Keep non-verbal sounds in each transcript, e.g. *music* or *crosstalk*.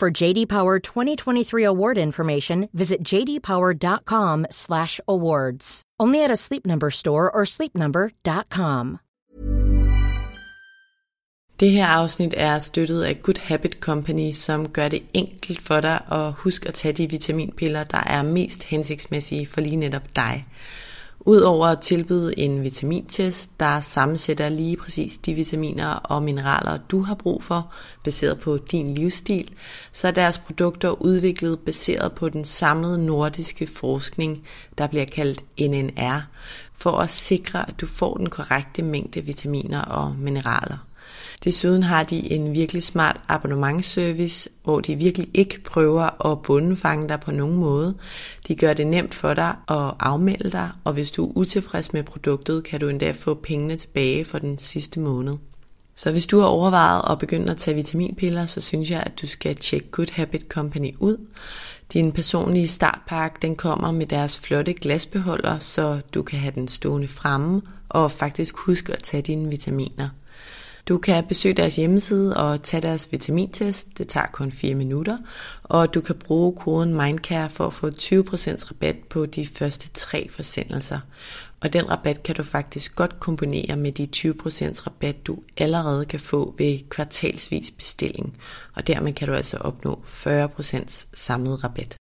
For JD Power 2023 award information, visit jdpower.com/awards. Only at a Sleep Number store or sleepnumber.com. Det her afsnit er støttet af Good Habit Company, som gør det enkelt for dig at huske at tage de vitaminpiller, der er mest hensigtsmæssige for lige netop dig. Udover at tilbyde en vitamintest, der sammensætter lige præcis de vitaminer og mineraler, du har brug for, baseret på din livsstil, så er deres produkter udviklet baseret på den samlede nordiske forskning, der bliver kaldt NNR, for at sikre, at du får den korrekte mængde vitaminer og mineraler. Desuden har de en virkelig smart abonnementsservice, hvor de virkelig ikke prøver at bundefange dig på nogen måde. De gør det nemt for dig at afmelde dig, og hvis du er utilfreds med produktet, kan du endda få pengene tilbage for den sidste måned. Så hvis du har overvejet at begynde at tage vitaminpiller, så synes jeg, at du skal tjekke Good Habit Company ud. Din personlige startpakke den kommer med deres flotte glasbeholder, så du kan have den stående fremme og faktisk huske at tage dine vitaminer. Du kan besøge deres hjemmeside og tage deres vitamintest. Det tager kun 4 minutter. Og du kan bruge koden MINDCARE for at få 20% rabat på de første tre forsendelser. Og den rabat kan du faktisk godt kombinere med de 20% rabat, du allerede kan få ved kvartalsvis bestilling. Og dermed kan du altså opnå 40% samlet rabat.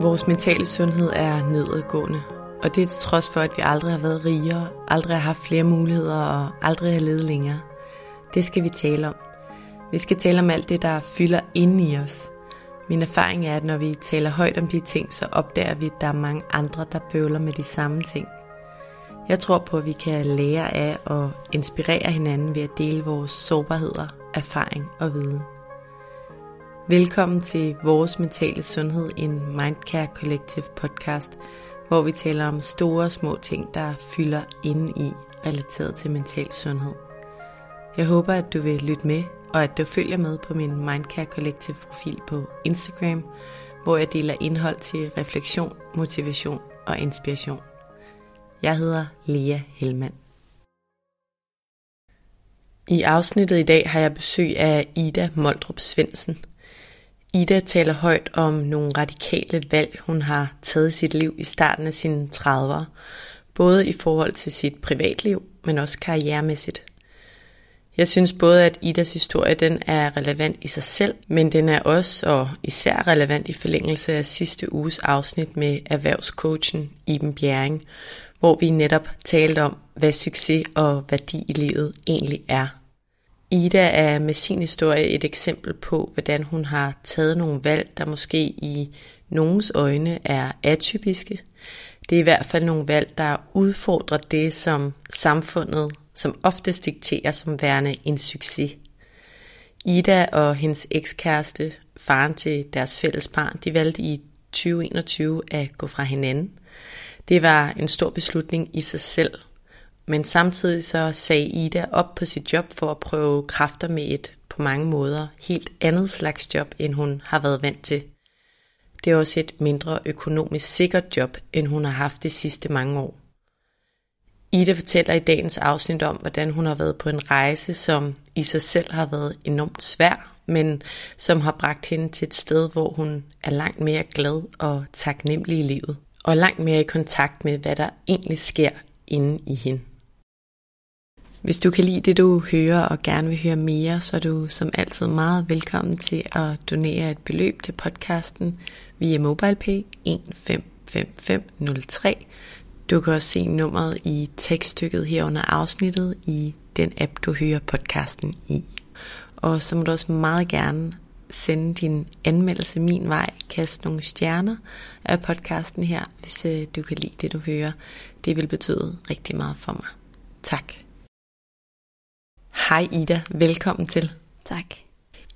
Vores mentale sundhed er nedadgående, og det er til trods for, at vi aldrig har været rigere, aldrig har haft flere muligheder og aldrig har levet længere. Det skal vi tale om. Vi skal tale om alt det, der fylder inde i os. Min erfaring er, at når vi taler højt om de ting, så opdager vi, at der er mange andre, der bøvler med de samme ting. Jeg tror på, at vi kan lære af og inspirere hinanden ved at dele vores sårbarheder, erfaring og viden. Velkommen til Vores Mentale Sundhed, en Mindcare Collective podcast, hvor vi taler om store og små ting, der fylder inde i relateret til mental sundhed. Jeg håber, at du vil lytte med, og at du følger med på min Mindcare Collective profil på Instagram, hvor jeg deler indhold til refleksion, motivation og inspiration. Jeg hedder Lea Helmand. I afsnittet i dag har jeg besøg af Ida Moldrup Svensen – Ida taler højt om nogle radikale valg, hun har taget i sit liv i starten af sine 30'ere, både i forhold til sit privatliv, men også karrieremæssigt. Jeg synes både, at Idas historie den er relevant i sig selv, men den er også og især relevant i forlængelse af sidste uges afsnit med erhvervscoachen Iben Bjerring, hvor vi netop talte om, hvad succes og værdi i livet egentlig er. Ida er med sin historie et eksempel på, hvordan hun har taget nogle valg, der måske i nogens øjne er atypiske. Det er i hvert fald nogle valg, der udfordrer det, som samfundet som oftest dikterer som værende en succes. Ida og hendes ekskæreste, faren til deres fælles barn, de valgte i 2021 at gå fra hinanden. Det var en stor beslutning i sig selv, men samtidig så sagde Ida op på sit job for at prøve kræfter med et på mange måder helt andet slags job, end hun har været vant til. Det er også et mindre økonomisk sikkert job, end hun har haft de sidste mange år. Ida fortæller i dagens afsnit om, hvordan hun har været på en rejse, som i sig selv har været enormt svær, men som har bragt hende til et sted, hvor hun er langt mere glad og taknemmelig i livet, og langt mere i kontakt med, hvad der egentlig sker inde i hende. Hvis du kan lide det, du hører og gerne vil høre mere, så er du som altid meget velkommen til at donere et beløb til podcasten via MobilePay 155503. Du kan også se nummeret i tekststykket her under afsnittet i den app, du hører podcasten i. Og så må du også meget gerne sende din anmeldelse min vej, kast nogle stjerner af podcasten her, hvis øh, du kan lide det, du hører. Det vil betyde rigtig meget for mig. Tak. Hej Ida, velkommen til. Tak.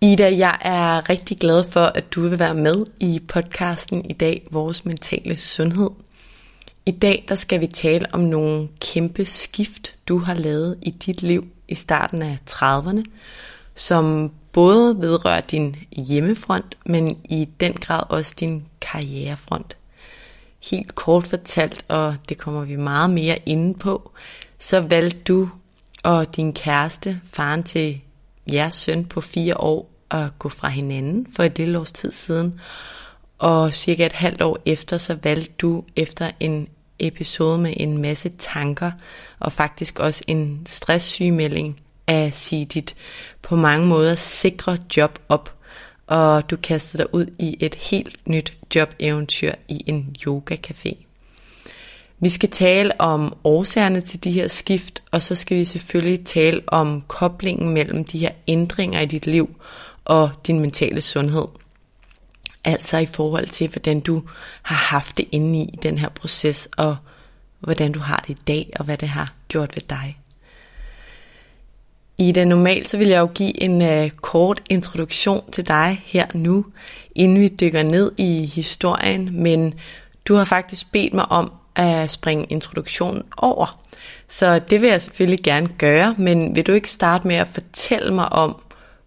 Ida, jeg er rigtig glad for, at du vil være med i podcasten i dag, Vores Mentale Sundhed. I dag der skal vi tale om nogle kæmpe skift, du har lavet i dit liv i starten af 30'erne, som både vedrører din hjemmefront, men i den grad også din karrierefront. Helt kort fortalt, og det kommer vi meget mere inde på, så valgte du og din kæreste, faren til jeres søn på fire år, at gå fra hinanden for et lille års tid siden. Og cirka et halvt år efter, så valgte du efter en episode med en masse tanker, og faktisk også en stresssygemelding, at sige dit på mange måder sikre job op, og du kastede dig ud i et helt nyt jobeventyr i en yogacafé. Vi skal tale om årsagerne til de her skift, og så skal vi selvfølgelig tale om koblingen mellem de her ændringer i dit liv og din mentale sundhed. Altså i forhold til, hvordan du har haft det inde i den her proces, og hvordan du har det i dag, og hvad det har gjort ved dig. I det normalt så vil jeg jo give en uh, kort introduktion til dig her nu, inden vi dykker ned i historien, men du har faktisk bedt mig om at springe introduktionen over. Så det vil jeg selvfølgelig gerne gøre, men vil du ikke starte med at fortælle mig om,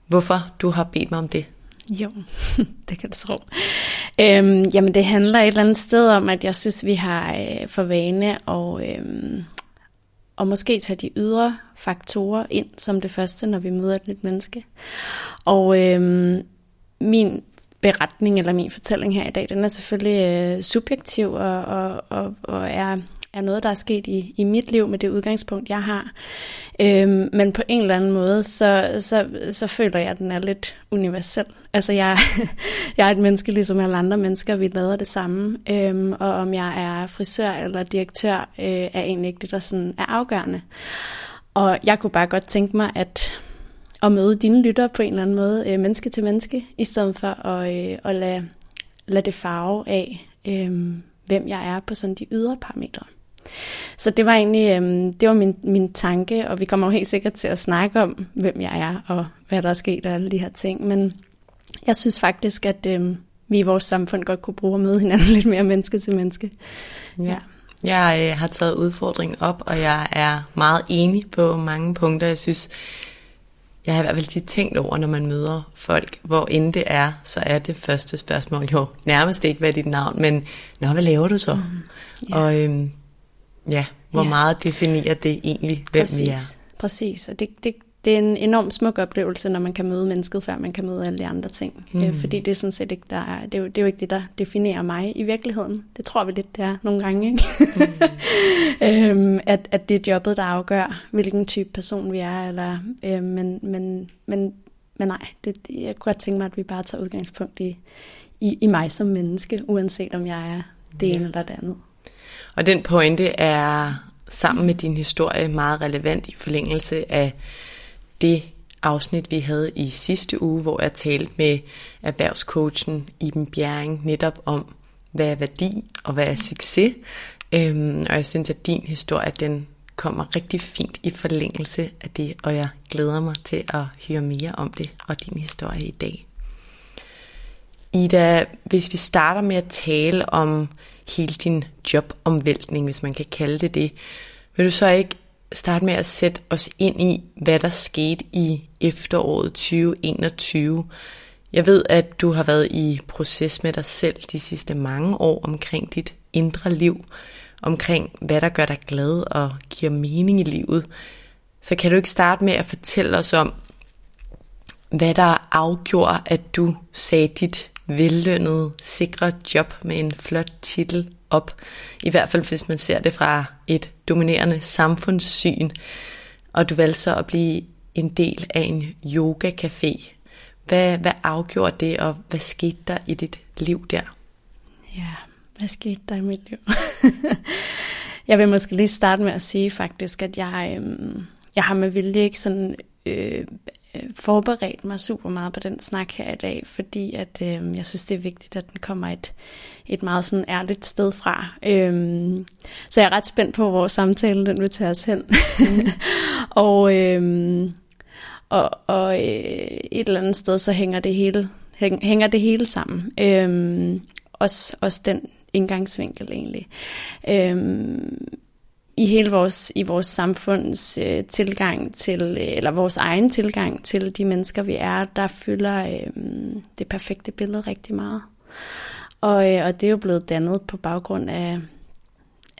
hvorfor du har bedt mig om det? Jo, *laughs* det kan du tro. Øhm, jamen det handler et eller andet sted om, at jeg synes, vi har øh, for vane og, øhm, og måske tage de ydre faktorer ind som det første, når vi møder et nyt menneske. Og øhm, min beretning eller min fortælling her i dag, den er selvfølgelig øh, subjektiv og, og, og, og er, er noget, der er sket i, i mit liv med det udgangspunkt, jeg har. Øhm, men på en eller anden måde, så, så, så føler jeg, at den er lidt universel. Altså jeg, *laughs* jeg er et menneske ligesom alle andre mennesker, vi lader det samme. Øhm, og om jeg er frisør eller direktør, øh, er egentlig ikke det, der sådan er afgørende. Og jeg kunne bare godt tænke mig, at at møde dine lytter på en eller anden måde, øh, menneske til menneske, i stedet for at, øh, at lade, lade det farve af, øh, hvem jeg er på sådan de ydre parametre. Så det var egentlig øh, det var min, min tanke, og vi kommer jo helt sikkert til at snakke om, hvem jeg er, og hvad der er sket og alle de her ting. Men jeg synes faktisk, at øh, vi i vores samfund godt kunne bruge at møde hinanden lidt mere menneske til menneske. Ja. Jeg øh, har taget udfordringen op, og jeg er meget enig på mange punkter. Jeg synes, jeg har i hvert fald tit tænkt over, når man møder folk, hvor end det er, så er det første spørgsmål jo nærmest ikke, hvad er dit navn, men Nå, hvad laver du så? Mm, yeah. Og øhm, ja, hvor yeah. meget definerer det egentlig, hvem Præcis. vi er? Præcis, og det, det, det er en enorm smuk oplevelse, når man kan møde mennesket, før man kan møde alle de andre ting. Mm. Øh, fordi det er sådan set ikke, der er, det, er jo, det er jo ikke det, der definerer mig i virkeligheden. Det tror vi lidt, det er nogle gange. Ikke? Mm. *laughs* øhm, at, at det er jobbet, der afgør, hvilken type person vi er. Eller, øh, men, men, men, men nej, det, jeg kunne godt tænke mig, at vi bare tager udgangspunkt i, i, i mig som menneske, uanset om jeg er det ja. ene eller det andet. Og den pointe er sammen med din historie meget relevant i forlængelse af det afsnit, vi havde i sidste uge, hvor jeg talte med erhvervscoachen Iben Bjerring netop om, hvad er værdi og hvad er succes. Øhm, og jeg synes, at din historie, den kommer rigtig fint i forlængelse af det, og jeg glæder mig til at høre mere om det og din historie i dag. Ida, hvis vi starter med at tale om hele din jobomvæltning, hvis man kan kalde det det, vil du så ikke starte med at sætte os ind i, hvad der skete i efteråret 2021. Jeg ved, at du har været i proces med dig selv de sidste mange år omkring dit indre liv, omkring hvad der gør dig glad og giver mening i livet. Så kan du ikke starte med at fortælle os om, hvad der afgjorde, at du sagde dit vellønnede, sikre job med en flot titel op. I hvert fald hvis man ser det fra et dominerende samfundssyn. Og du valgte så at blive en del af en yogacafé. Hvad, hvad afgjorde det, og hvad skete der i dit liv der? Ja, hvad skete der i mit liv? *laughs* jeg vil måske lige starte med at sige faktisk, at jeg, øhm, jeg har med vilje ikke sådan øh, øh forberedt mig super meget på den snak her i dag, fordi at øh, jeg synes, det er vigtigt, at den kommer et, et meget sådan ærligt sted fra. Øh, så jeg er ret spændt på, hvor samtalen den vil tage os hen. Mm. *laughs* og øh, og, og øh, et eller andet sted, så hænger det hele, hæng, hænger det hele sammen. Øh, også, også den indgangsvinkel egentlig. Øh, i hele vores, i vores samfunds øh, tilgang til, øh, eller vores egen tilgang til de mennesker, vi er, der fylder øh, det perfekte billede rigtig meget. Og, øh, og det er jo blevet dannet på baggrund af,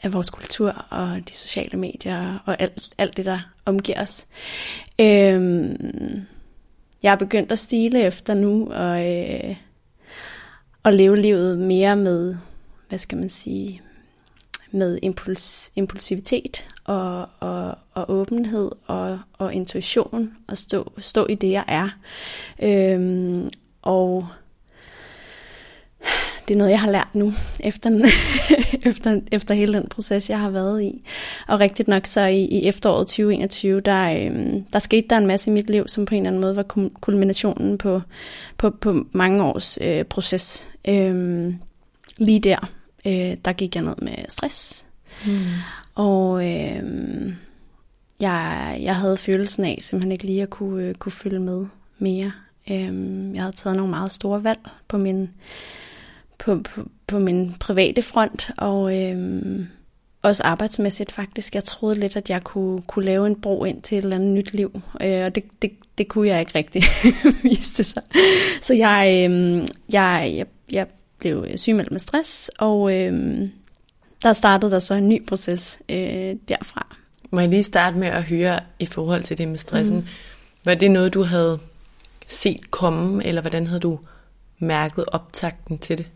af vores kultur og de sociale medier og alt, alt det, der omgiver os. Øhm, jeg er begyndt at stile efter nu og, øh, og leve livet mere med, hvad skal man sige, med impuls, impulsivitet og, og, og åbenhed og, og intuition og stå, stå i det, jeg er. Øhm, og det er noget, jeg har lært nu, efter, *laughs* efter, efter hele den proces, jeg har været i. Og rigtigt nok så i, i efteråret 2021, der, øhm, der skete der en masse i mit liv, som på en eller anden måde var kulminationen på, på, på mange års øh, proces. Øhm, lige der, øh, der gik jeg ned med stress. Mm. Og øh, jeg, jeg havde følelsen af simpelthen ikke lige at kunne, øh, kunne følge med mere. Øh, jeg havde taget nogle meget store valg på min, på, på, på min private front, og øh, også arbejdsmæssigt faktisk. Jeg troede lidt, at jeg kunne, kunne lave en bro ind til et eller andet nyt liv, øh, og det, det, det kunne jeg ikke rigtig, *laughs* viste sig. Så jeg, øh, jeg, jeg, jeg blev sygemeldt med stress, og øh, der startede der så en ny proces øh, derfra. Må jeg lige starte med at høre i forhold til det med stressen. Mm. Var det noget, du havde set komme, eller hvordan havde du mærket optakten til det?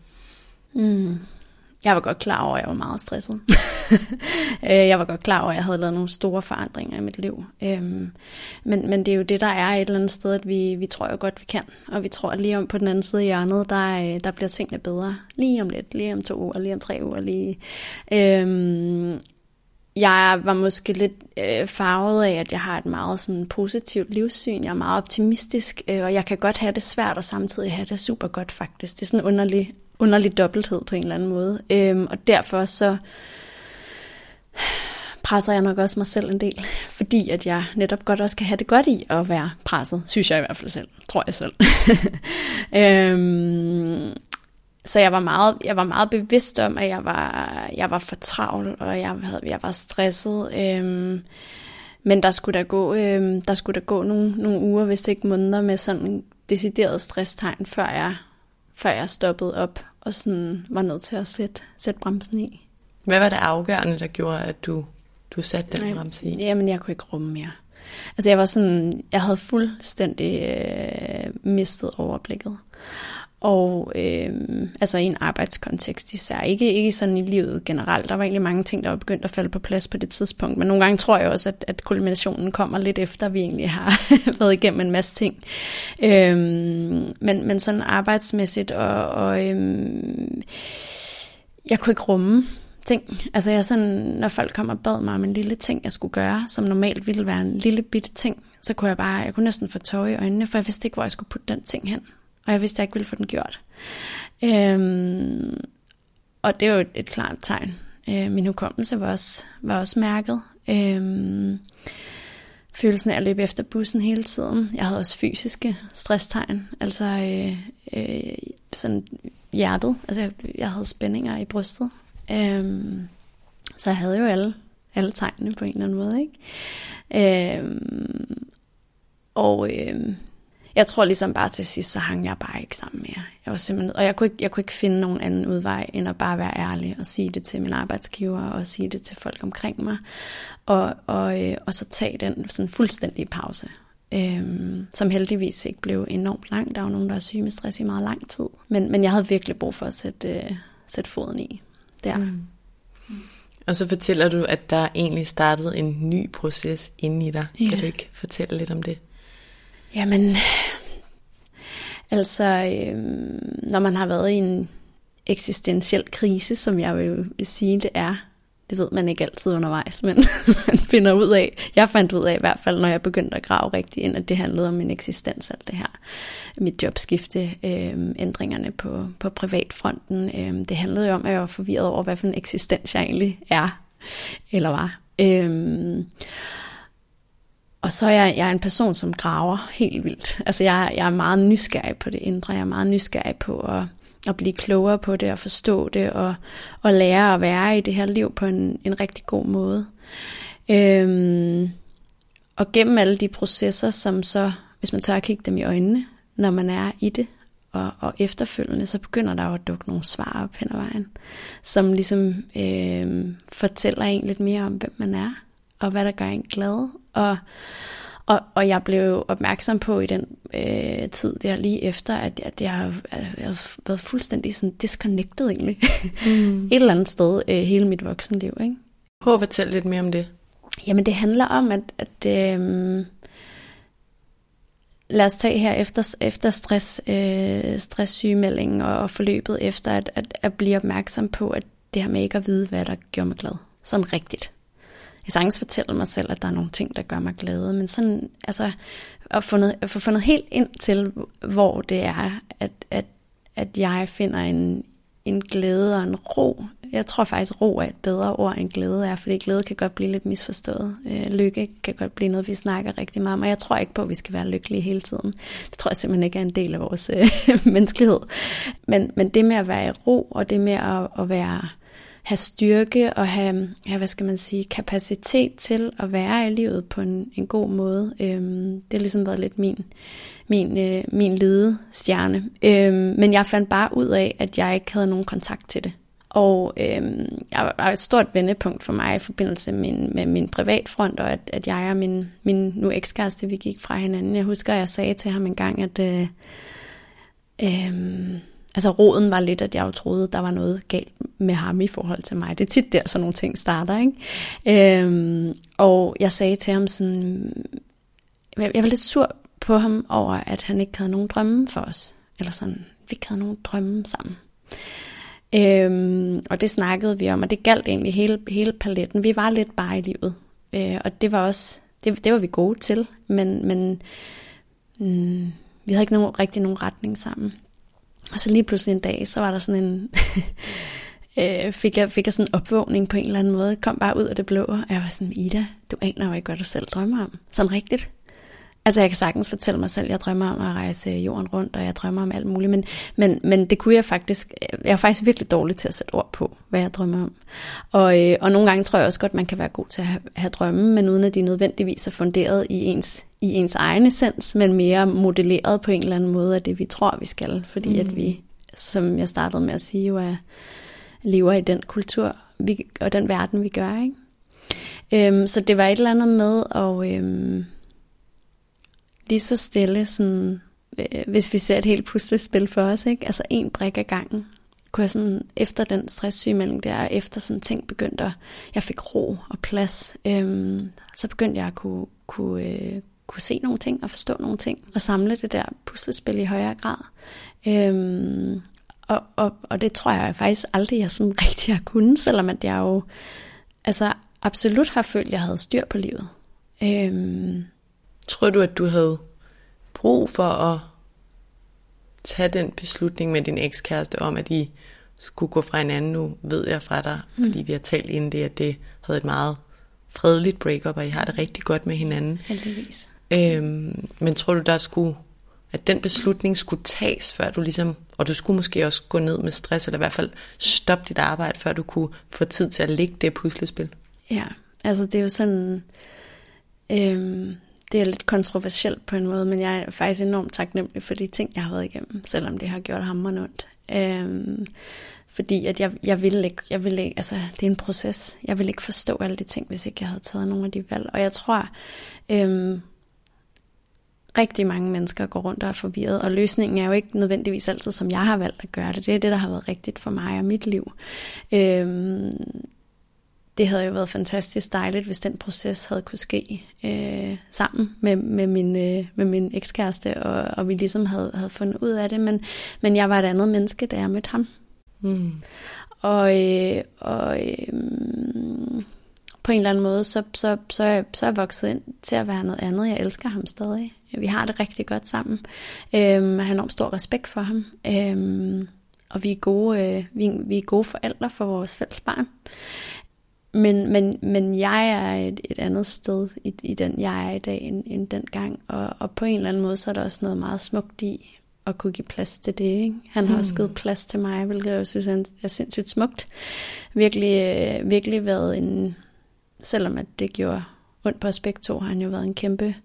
Mm. Jeg var godt klar over, at jeg var meget stresset. *laughs* Øh, jeg var godt klar over, at jeg havde lavet nogle store forandringer i mit liv. Øhm, men, men det er jo det, der er et eller andet sted, at vi, vi tror jo godt, vi kan. Og vi tror, at lige om på den anden side af hjørnet, der, øh, der bliver tingene bedre. Lige om lidt, lige om to uger, lige om tre uger. Lige. Øhm, jeg var måske lidt øh, farvet af, at jeg har et meget sådan, positivt livssyn. Jeg er meget optimistisk, øh, og jeg kan godt have det svært, og samtidig have det super godt faktisk. Det er sådan en underlig, underlig dobbelthed på en eller anden måde. Øhm, og derfor så presser jeg nok også mig selv en del, fordi at jeg netop godt også kan have det godt i at være presset, synes jeg i hvert fald selv, tror jeg selv. *laughs* øhm, så jeg var meget, jeg var meget bevidst om, at jeg var, jeg var for travl, og jeg, havde, jeg var stresset. Øhm, men der skulle der gå, øhm, der skulle der gå nogle, nogle uger, hvis ikke måneder, med sådan en decideret stresstegn, før jeg, før jeg stoppede op og sådan var nødt til at sætte, sætte bremsen i. Hvad var det afgørende, der gjorde, at du, du satte den bremse i? Jamen, jeg kunne ikke rumme mere. Altså, jeg var sådan, jeg havde fuldstændig øh, mistet overblikket. Og øh, altså i en arbejdskontekst især. Ikke, ikke sådan i livet generelt. Der var egentlig mange ting, der var begyndt at falde på plads på det tidspunkt. Men nogle gange tror jeg også, at, at kulminationen kommer lidt efter, at vi egentlig har *laughs* været igennem en masse ting. Øh, men, men sådan arbejdsmæssigt og... og øh, jeg kunne ikke rumme ting. Altså jeg sådan, når folk kommer og bad mig om en lille ting, jeg skulle gøre, som normalt ville være en lille bitte ting, så kunne jeg bare, jeg kunne næsten få tøj i øjnene, for jeg vidste ikke, hvor jeg skulle putte den ting hen og jeg vidste, at jeg ikke ville få den gjort. Øhm, og det er jo et, et klart tegn. Øh, min hukommelse var også, var også mærket. Øhm, følelsen af at løbe efter bussen hele tiden. Jeg havde også fysiske stresstegn, altså øh, øh, sådan hjertet. Altså jeg, jeg havde spændinger i brystet. Øhm, så jeg havde jo alle, alle tegnene på en eller anden måde. Ikke? Øhm, og øh, jeg tror ligesom bare til sidst, så hang jeg bare ikke sammen mere. Jeg var simpelthen, og jeg kunne, ikke, jeg kunne ikke finde nogen anden udvej, end at bare være ærlig og sige det til min arbejdsgiver, og sige det til folk omkring mig, og, og, øh, og så tage den sådan fuldstændige pause, øhm, som heldigvis ikke blev enormt lang. Der var nogen, der var syge med stress i meget lang tid, men, men jeg havde virkelig brug for at sætte, øh, sætte foden i der. Mm. Og så fortæller du, at der egentlig startede en ny proces inde i dig. Ja. Kan du ikke fortælle lidt om det? Jamen, altså, øh, når man har været i en eksistentiel krise, som jeg vil, vil sige, det er, Det ved man ikke altid undervejs, men *laughs* man finder ud af, jeg fandt ud af i hvert fald, når jeg begyndte at grave rigtig ind, at det handlede om min eksistens, alt det her. Mit jobskifte, øh, ændringerne på, på privatfronten. Øh, det handlede jo om, at jeg var forvirret over, hvad for en eksistens jeg egentlig er, eller var. Øh, og så er jeg, jeg er en person, som graver helt vildt. Altså jeg, jeg er meget nysgerrig på det indre. Jeg er meget nysgerrig på at, at blive klogere på det og forstå det og, og lære at være i det her liv på en, en rigtig god måde. Øhm, og gennem alle de processer, som så, hvis man tør at kigge dem i øjnene, når man er i det, og, og efterfølgende, så begynder der jo at dukke nogle svar op hen ad vejen, som ligesom øh, fortæller en lidt mere om, hvem man er, og hvad der gør en glad, og, og, og jeg blev opmærksom på i den øh, tid der lige efter, at, at jeg, har, jeg har været fuldstændig sådan disconnected egentlig. Mm. *laughs* Et eller andet sted øh, hele mit voksenliv. Ikke? Prøv at fortælle lidt mere om det. Jamen det handler om, at, at øh, lad os tage her efter, efter stress, øh, stresssygemeldingen og, og forløbet efter, at, at, at blive opmærksom på, at det her med ikke at vide, hvad der gjorde mig glad. Sådan rigtigt kan sagtens fortælle mig selv, at der er nogle ting, der gør mig glad, men sådan, altså, at få, noget, at få fundet helt ind til, hvor det er, at, at, at jeg finder en, en glæde og en ro. Jeg tror faktisk, ro er et bedre ord end glæde er, fordi glæde kan godt blive lidt misforstået. Øh, lykke kan godt blive noget, vi snakker rigtig meget om, og jeg tror ikke på, at vi skal være lykkelige hele tiden. Det tror jeg simpelthen ikke er en del af vores øh, *laughs* menneskelighed. Men, men det med at være i ro, og det med at, at være have styrke og have, have, hvad skal man sige, kapacitet til at være i livet på en, en god måde. Øhm, det har ligesom været lidt min, min, øh, min ledestjerne. Øhm, men jeg fandt bare ud af, at jeg ikke havde nogen kontakt til det. Og øhm, jeg var et stort vendepunkt for mig i forbindelse med min, med min privatfront, og at, at jeg og min, min nu ekskæreste, vi gik fra hinanden. Jeg husker, at jeg sagde til ham en gang, at øh, øh, altså roden var lidt, at jeg jo troede, der var noget galt med ham i forhold til mig. Det er tit der, sådan nogle ting starter. Ikke? Øhm, og jeg sagde til ham sådan, jeg var lidt sur på ham over, at han ikke havde nogen drømme for os. Eller sådan, vi ikke havde nogen drømme sammen. Øhm, og det snakkede vi om, og det galt egentlig hele, hele paletten. Vi var lidt bare i livet. Øh, og det var også, det, det var vi gode til, men, men mm, vi havde ikke nogen, rigtig nogen retning sammen. Og så lige pludselig en dag, så var der sådan en... *laughs* øh, fik, jeg, fik jeg sådan en opvågning på en eller anden måde. Kom bare ud af det blå, og jeg var sådan, Ida, du aner jo ikke, hvad du selv drømmer om. Sådan rigtigt. Altså jeg kan sagtens fortælle mig selv, at jeg drømmer om at rejse jorden rundt, og jeg drømmer om alt muligt, men, men, men det kunne jeg faktisk, jeg er faktisk virkelig dårlig til at sætte ord på, hvad jeg drømmer om. Og, øh, og nogle gange tror jeg også godt, man kan være god til at have, have drømme, men uden at de nødvendigvis er funderet i ens, i ens egen essens, men mere modelleret på en eller anden måde af det, vi tror, vi skal, fordi mm. at vi, som jeg startede med at sige, jo er, lever i den kultur vi, og den verden, vi gør. Ikke? Øhm, så det var et eller andet med at... Øhm, lige så stille, sådan, øh, hvis vi ser et helt puslespil for os, ikke? altså en brik ad gangen, kunne jeg sådan, efter den stresssygemelding der, efter sådan ting begyndte at, jeg fik ro og plads, øhm, så begyndte jeg at kunne, kunne, øh, kunne se nogle ting og forstå nogle ting, og samle det der puslespil i højere grad. Øhm, og, og, og det tror jeg faktisk aldrig, jeg sådan *laughs* rigtig har kunnet, selvom at jeg jo altså, absolut har følt, at jeg havde styr på livet. Øhm, Tror du, at du havde brug for at tage den beslutning med din ekskæreste om, at I skulle gå fra hinanden? Nu ved jeg fra dig, mm. fordi vi har talt inden det, at det havde et meget fredeligt breakup, og I har det rigtig godt med hinanden. Heldigvis. Øhm, men tror du, der skulle, at den beslutning skulle tages, før du ligesom, og du skulle måske også gå ned med stress, eller i hvert fald stoppe dit arbejde, før du kunne få tid til at lægge det puslespil? Ja, altså det er jo sådan, øhm, det er lidt kontroversielt på en måde, men jeg er faktisk enormt taknemmelig for de ting, jeg har været igennem, selvom det har gjort ham ondt. Øhm, fordi at jeg, jeg vil ikke, jeg vil ikke, altså det er en proces. Jeg vil ikke forstå alle de ting, hvis ikke jeg havde taget nogle af de valg. Og jeg tror, øhm, rigtig mange mennesker går rundt og er forvirret, og løsningen er jo ikke nødvendigvis altid, som jeg har valgt at gøre det. Det er det, der har været rigtigt for mig og mit liv. Øhm, det havde jo været fantastisk dejligt, hvis den proces havde kunne ske øh, sammen med, med, min, øh, med min ekskæreste, og, og vi ligesom havde, havde fundet ud af det. Men, men jeg var et andet menneske, da jeg mødte ham. Mm. Og, øh, og øh, på en eller anden måde, så, så, så, er, så er jeg vokset ind til at være noget andet. Jeg elsker ham stadig. Vi har det rigtig godt sammen. Øhm, jeg har enormt stor respekt for ham. Øhm, og vi er, gode, øh, vi, vi er gode forældre for vores fælles barn. Men, men, men jeg er et, et andet sted i, i den, jeg er i dag, end, end dengang. Og, og på en eller anden måde, så er der også noget meget smukt i at kunne give plads til det. Ikke? Han har mm. også givet plads til mig, hvilket jeg synes er sindssygt smukt. Virkelig, øh, virkelig været en, selvom at det gjorde ondt på os begge to, har han jo været en kæmpe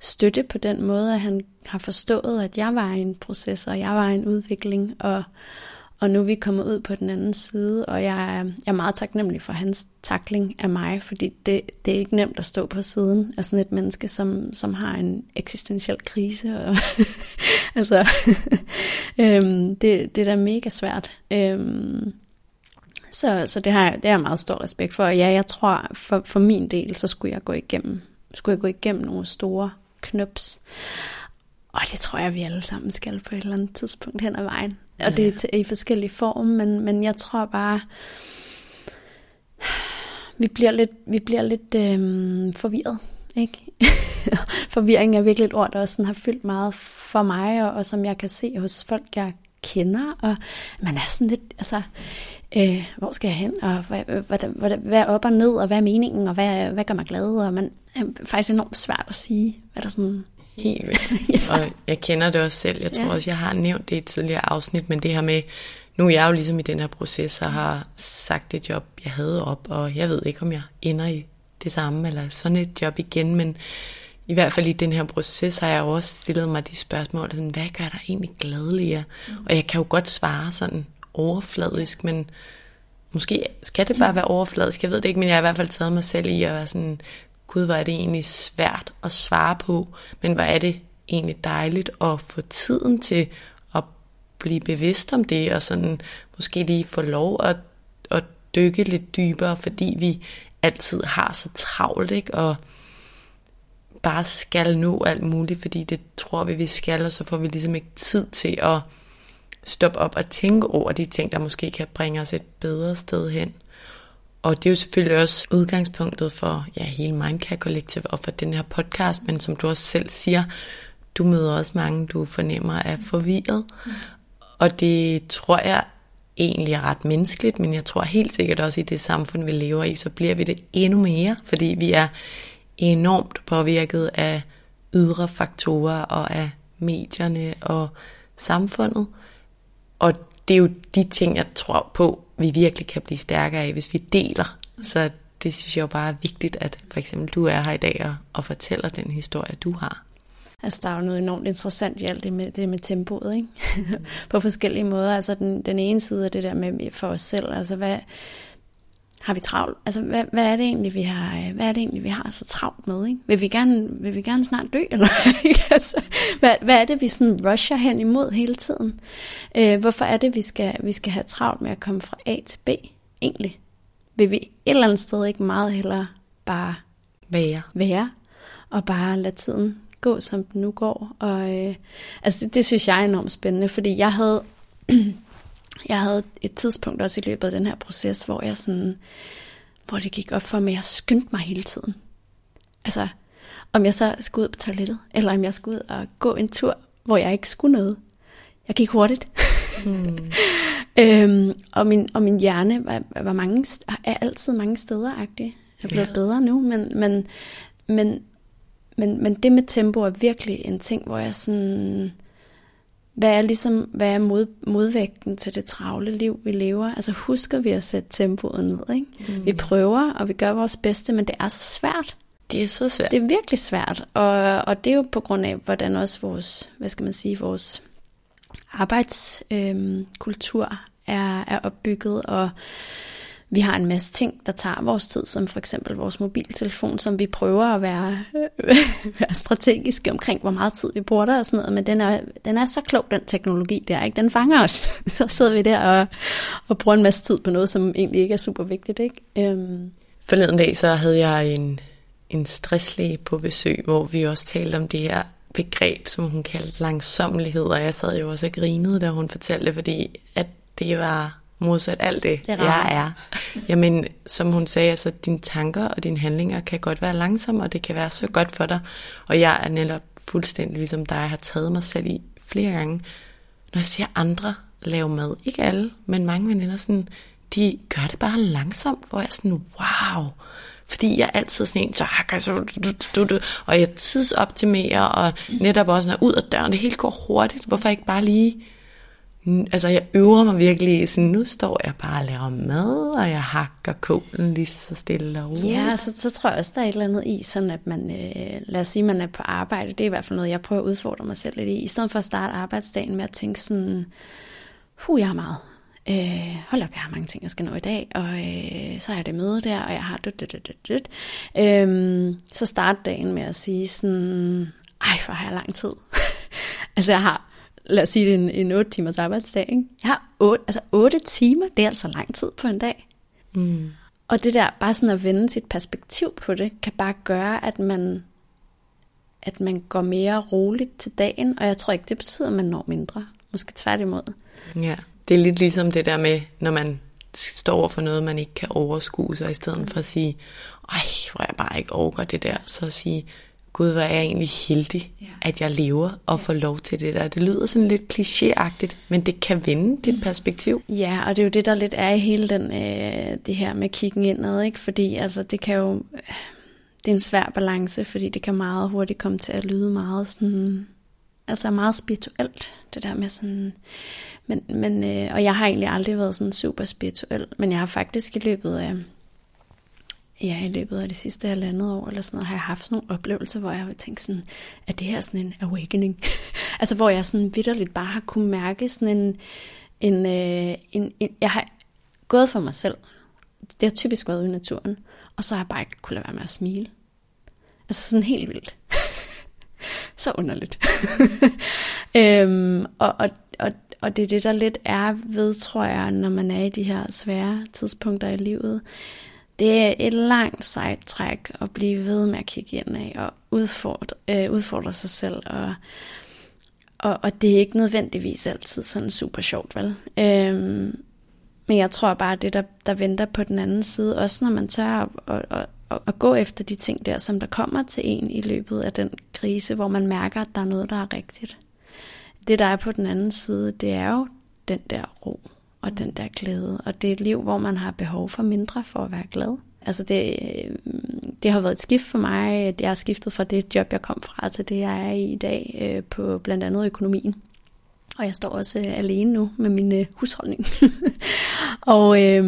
støtte på den måde, at han har forstået, at jeg var i en proces, og jeg var i en udvikling, og, og nu er vi kommet ud på den anden side, og jeg er, jeg er meget taknemmelig for hans takling af mig, fordi det, det er ikke nemt at stå på siden af sådan et menneske, som, som har en eksistentiel krise. Og *laughs* altså, *laughs* øhm, det, det er da mega svært. Øhm, så, så det, har, jeg, det har jeg meget stor respekt for. Og ja, jeg tror, for, for min del, så skulle jeg gå igennem, skulle jeg gå igennem nogle store knups. Og det tror jeg, vi alle sammen skal på et eller andet tidspunkt hen ad vejen. Og det er i forskellige form, men, men jeg tror bare, vi bliver lidt, vi bliver lidt øhm, forvirret. Ikke? *laughs* Forvirring er virkelig et ord, der også sådan har fyldt meget for mig, og, og som jeg kan se hos folk, jeg kender. Og man er sådan lidt, altså, øh, hvor skal jeg hen, og hvad, hvad, hvad, hvad er op og ned, og hvad er meningen, og hvad, hvad gør mig glad, og man er faktisk enormt svært at sige, hvad der sådan... Helt vildt. *laughs* ja. Og jeg kender det også selv, jeg tror ja. også, jeg har nævnt det i et tidligere afsnit, men det her med, nu er jeg jo ligesom i den her proces, og har sagt det job, jeg havde op, og jeg ved ikke, om jeg ender i det samme, eller sådan et job igen, men i hvert fald i den her proces har jeg også stillet mig de spørgsmål, sådan, hvad gør dig egentlig gladelig? Mm. Og jeg kan jo godt svare sådan overfladisk, men måske skal det bare være overfladisk, jeg ved det ikke, men jeg har i hvert fald taget mig selv i at være sådan, gud, hvor er det egentlig svært at svare på, men hvor er det egentlig dejligt at få tiden til at blive bevidst om det, og sådan måske lige få lov at, at dykke lidt dybere, fordi vi altid har så travlt, ikke? Og bare skal nå alt muligt, fordi det tror vi, vi skal, og så får vi ligesom ikke tid til at stoppe op og tænke over de ting, der måske kan bringe os et bedre sted hen. Og det er jo selvfølgelig også udgangspunktet for ja, hele Mindcare Collective og for den her podcast, men som du også selv siger, du møder også mange, du fornemmer er forvirret. Mm. Og det tror jeg egentlig er ret menneskeligt, men jeg tror helt sikkert også i det samfund, vi lever i, så bliver vi det endnu mere, fordi vi er enormt påvirket af ydre faktorer og af medierne og samfundet. Og det er jo de ting, jeg tror på, vi virkelig kan blive stærkere af, hvis vi deler. Så det synes jeg jo bare er vigtigt, at for eksempel du er her i dag og, og fortæller den historie, du har. Altså, der er jo noget enormt interessant i alt det med, det med tempoet, ikke? *laughs* på forskellige måder. Altså, den, den ene side er det der med for os selv, altså, hvad, har vi travlt? Altså, hvad, hvad, er det egentlig, vi har, hvad er det egentlig, vi har så travlt med? Ikke? Vil, vi gerne, vil vi gerne snart dø? *laughs* Eller? altså, hvad, hvad er det, vi sådan rusher hen imod hele tiden? Øh, hvorfor er det, vi skal, vi skal have travlt med at komme fra A til B, egentlig? Vil vi et eller andet sted ikke meget hellere bare være, være og bare lade tiden gå, som den nu går? Og, øh, altså, det, det synes jeg er enormt spændende, fordi jeg havde... *clears throat* Jeg havde et tidspunkt også i løbet af den her proces, hvor jeg sådan, hvor det gik op for mig, at jeg skyndte mig hele tiden. Altså, om jeg så skulle ud på toilettet, eller om jeg skulle ud og gå en tur, hvor jeg ikke skulle noget. Jeg gik hurtigt. Hmm. *laughs* øhm, og, min, og min hjerne var, var mange, er altid mange steder -agtig. Jeg er blevet ja. bedre nu, men, men, men, men, men det med tempo er virkelig en ting, hvor jeg sådan hvad er ligesom, hvad er mod, modvægten til det travle liv, vi lever? Altså husker vi at sætte tempoet ned, ikke? Mm. Vi prøver, og vi gør vores bedste, men det er så svært. Det er så svært. Det er virkelig svært, og, og det er jo på grund af, hvordan også vores, hvad skal man sige, vores arbejdskultur øh, er, er opbygget, og vi har en masse ting, der tager vores tid, som for eksempel vores mobiltelefon, som vi prøver at være, *laughs* være strategiske omkring, hvor meget tid vi bruger der og sådan noget, men den er, den er så klog, den teknologi der, ikke? Den fanger os. *laughs* så sidder vi der og, og bruger en masse tid på noget, som egentlig ikke er super vigtigt, ikke? Øhm. Forleden dag så havde jeg en, en stresslæge på besøg, hvor vi også talte om det her begreb, som hun kaldte langsommelighed, og jeg sad jo også og grinede, da hun fortalte fordi at det var modsat alt det, Det er jeg er. Jamen, som hun sagde, altså dine tanker og dine handlinger kan godt være langsomme, og det kan være så godt for dig. Og jeg er netop fuldstændig ligesom dig, jeg har taget mig selv i flere gange, når jeg ser andre lave mad. Ikke alle, men mange veninder, sådan, de gør det bare langsomt, hvor jeg er sådan, wow. Fordi jeg er altid sådan en, så hakker jeg så, du, du, du, og jeg tidsoptimerer, og netop også, når ud af døren, det hele går hurtigt. Hvorfor ikke bare lige Altså jeg øver mig virkelig, sådan nu står jeg bare og laver mad, og jeg hakker kålen lige så stille og roligt. Ja, så, så tror jeg også, der er et eller andet i, sådan at man, øh, lad os sige, man er på arbejde, det er i hvert fald noget, jeg prøver at udfordre mig selv lidt i, i stedet for at starte arbejdsdagen med at tænke sådan, hu, jeg har meget. Øh, hold op, jeg har mange ting, jeg skal nå i dag, og øh, så har jeg det møde der, og jeg har dut, dut, dut, dut, dut. Øh, så start dagen med at sige sådan, ej, hvor har jeg lang tid. *laughs* altså jeg har, lad os sige en, en 8 timers arbejdsdag, ikke? Jeg har 8, altså 8 timer, det er altså lang tid på en dag. Mm. Og det der, bare sådan at vende sit perspektiv på det, kan bare gøre, at man, at man går mere roligt til dagen, og jeg tror ikke, det betyder, at man når mindre. Måske tværtimod. Ja, det er lidt ligesom det der med, når man står over for noget, man ikke kan overskue sig, i stedet for at sige, ej, hvor jeg bare ikke overgår det der, så at sige, gud, hvor er jeg egentlig heldig, Ja. at jeg lever og får lov til det der. Det lyder sådan lidt klichéagtigt, men det kan vende dit perspektiv. Ja, og det er jo det, der lidt er i hele den, øh, det her med kiggen indad, ikke? Fordi altså, det kan jo, det er en svær balance, fordi det kan meget hurtigt komme til at lyde meget sådan, altså meget spirituelt, det der med sådan, men, men øh, og jeg har egentlig aldrig været sådan super spirituel, men jeg har faktisk i løbet af, ja, i løbet af det sidste halvandet år, eller sådan noget, har jeg haft sådan nogle oplevelser, hvor jeg har tænkt sådan, at det her er sådan en awakening. *laughs* altså, hvor jeg sådan vidderligt bare har kunne mærke sådan en, en, øh, en, en, jeg har gået for mig selv. Det har typisk været ude i naturen. Og så har jeg bare ikke kunne lade være med at smile. Altså sådan helt vildt. *laughs* så underligt. *laughs* øhm, og, og, og, og det er det, der lidt er ved, tror jeg, når man er i de her svære tidspunkter i livet. Det er et langt sejt træk at blive ved med at kigge ind af og udfordre, øh, udfordre sig selv. Og, og, og det er ikke nødvendigvis altid sådan super sjovt, vel? Øhm, men jeg tror bare, det der, der venter på den anden side, også når man tør at, at, at, at, at gå efter de ting der, som der kommer til en i løbet af den krise, hvor man mærker, at der er noget, der er rigtigt. Det, der er på den anden side, det er jo den der ro og den der glæde. Og det er et liv, hvor man har behov for mindre for at være glad. Altså det, øh, det har været et skift for mig, at jeg har skiftet fra det job, jeg kom fra, til det, jeg er i i dag, øh, på blandt andet økonomien. Og jeg står også øh, alene nu med min øh, husholdning. *laughs* og øh,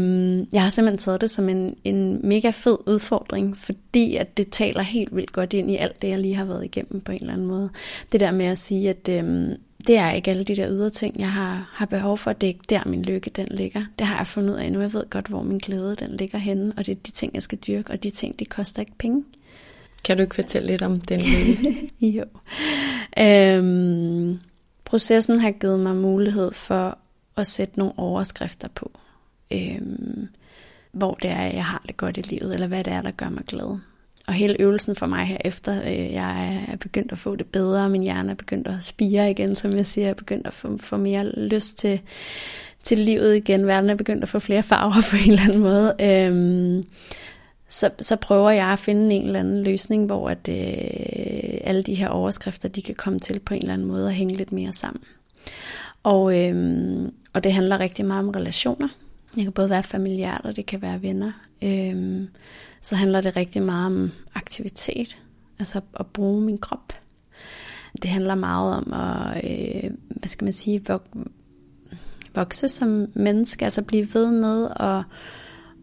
jeg har simpelthen taget det som en, en mega fed udfordring, fordi at det taler helt vildt godt ind i alt det, jeg lige har været igennem på en eller anden måde. Det der med at sige, at øh, det er ikke alle de der ydre ting, jeg har, har behov for. Det er ikke der, min lykke den ligger. Det har jeg fundet ud af nu. Jeg ved godt, hvor min glæde den ligger henne, og det er de ting, jeg skal dyrke, og de ting, de koster ikke penge. Kan du ikke fortælle lidt om den lykke? *laughs* jo. Øhm, processen har givet mig mulighed for at sætte nogle overskrifter på. Øhm, hvor det er, jeg har det godt i livet, eller hvad det er, der gør mig glad. Og hele øvelsen for mig herefter, øh, jeg er begyndt at få det bedre, min hjerne er begyndt at spire igen, som jeg siger, jeg er begyndt at få, få mere lyst til, til livet igen, verden er begyndt at få flere farver *laughs* på en eller anden måde. Øhm, så, så prøver jeg at finde en eller anden løsning, hvor at, øh, alle de her overskrifter, de kan komme til på en eller anden måde at hænge lidt mere sammen. Og, øh, og det handler rigtig meget om relationer. Det kan både være familiært, og det kan være venner øhm, så handler det rigtig meget om aktivitet, altså at bruge min krop. Det handler meget om at, øh, hvad skal man sige, vok- vokse som menneske, altså blive ved med at,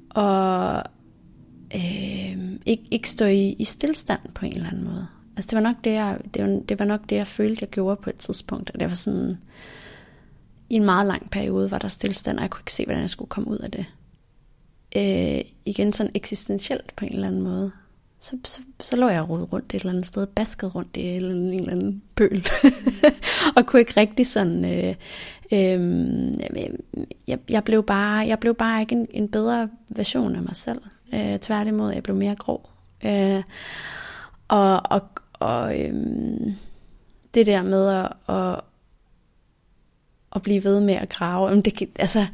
og øh, ikke, ikke stå i, i stillstand på en eller anden måde. Altså det var nok det, jeg, det, var, det var nok det, jeg følte, jeg gjorde på et tidspunkt. Og det var sådan, i en meget lang periode var der stillstand, og jeg kunne ikke se, hvordan jeg skulle komme ud af det. Øh, igen sådan eksistentielt på en eller anden måde. Så, så, så lå jeg rodet rundt et eller andet sted, basket rundt i en, en eller anden pøl. *laughs* og kunne ikke rigtig sådan... Øh, øh, jeg, jeg, blev bare, jeg blev bare ikke en, en bedre version af mig selv. Øh, tværtimod, jeg blev mere grå. Øh, og og, og øh, det der med at, at, at blive ved med at grave. Jamen det, altså,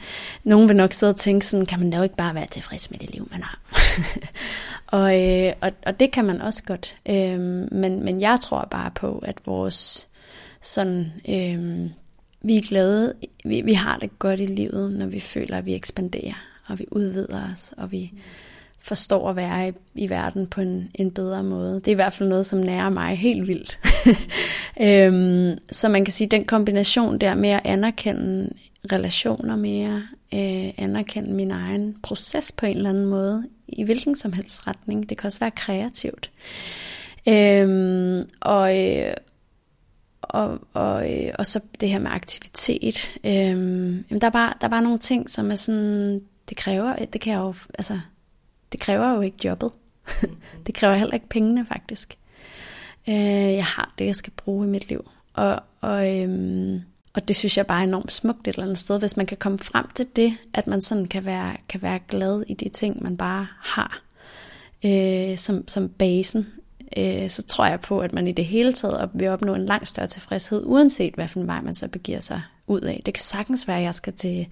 nogen vil nok sidde og tænke sådan, kan man da jo ikke bare være tilfreds med det liv, man har. *laughs* og, øh, og, og det kan man også godt. Øh, men, men jeg tror bare på, at vores sådan, øh, vi er glade, vi, vi har det godt i livet, når vi føler, at vi ekspanderer, og vi udvider os, og vi forstår at være i, i verden på en, en bedre måde. Det er i hvert fald noget, som nærer mig helt vildt. *laughs* øhm, så man kan sige, den kombination der med at anerkende relationer mere, øh, anerkende min egen proces på en eller anden måde, i hvilken som helst retning. Det kan også være kreativt. Øhm, og, øh, og, og, øh, og så det her med aktivitet. Øhm, jamen der, er bare, der er bare nogle ting, som er sådan, det kræver, det kan jeg jo, altså, det kræver jo ikke jobbet. *laughs* det kræver heller ikke pengene faktisk. Øh, jeg har det, jeg skal bruge i mit liv. Og, og, øhm, og det synes jeg bare er enormt smukt et eller andet sted, hvis man kan komme frem til det, at man sådan kan være, kan være glad i de ting, man bare har øh, som, som basen øh, så tror jeg på, at man i det hele taget vil opnå en langt større tilfredshed, uanset hvad for en vej man så begiver sig ud af. Det kan sagtens være, at jeg skal til,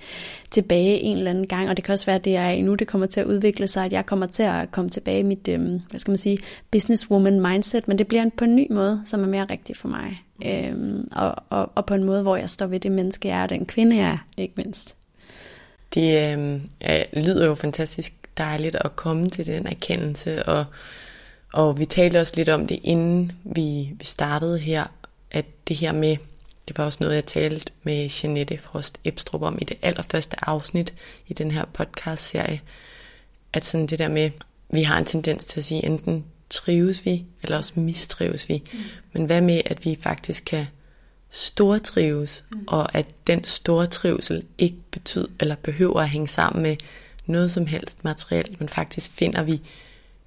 tilbage en eller anden gang, og det kan også være, at det er nu, det kommer til at udvikle sig, at jeg kommer til at komme tilbage i mit, øh, hvad skal man sige, businesswoman mindset, men det bliver på en ny måde, som er mere rigtig for mig. Øh, og, og, og på en måde, hvor jeg står ved det menneske, jeg er, og den kvinde, jeg er, ikke mindst. Det øh, lyder jo fantastisk dejligt at komme til den erkendelse, og og vi talte også lidt om det, inden vi, vi startede her, at det her med, det var også noget, jeg talte med Jeanette Frost Ebstrup om i det allerførste afsnit i den her podcast-serie, at sådan det der med, vi har en tendens til at sige, enten trives vi, eller også mistrives vi. Mm. Men hvad med, at vi faktisk kan stortrives, mm. og at den store trivsel ikke betyder, eller behøver at hænge sammen med noget som helst materielt, men faktisk finder vi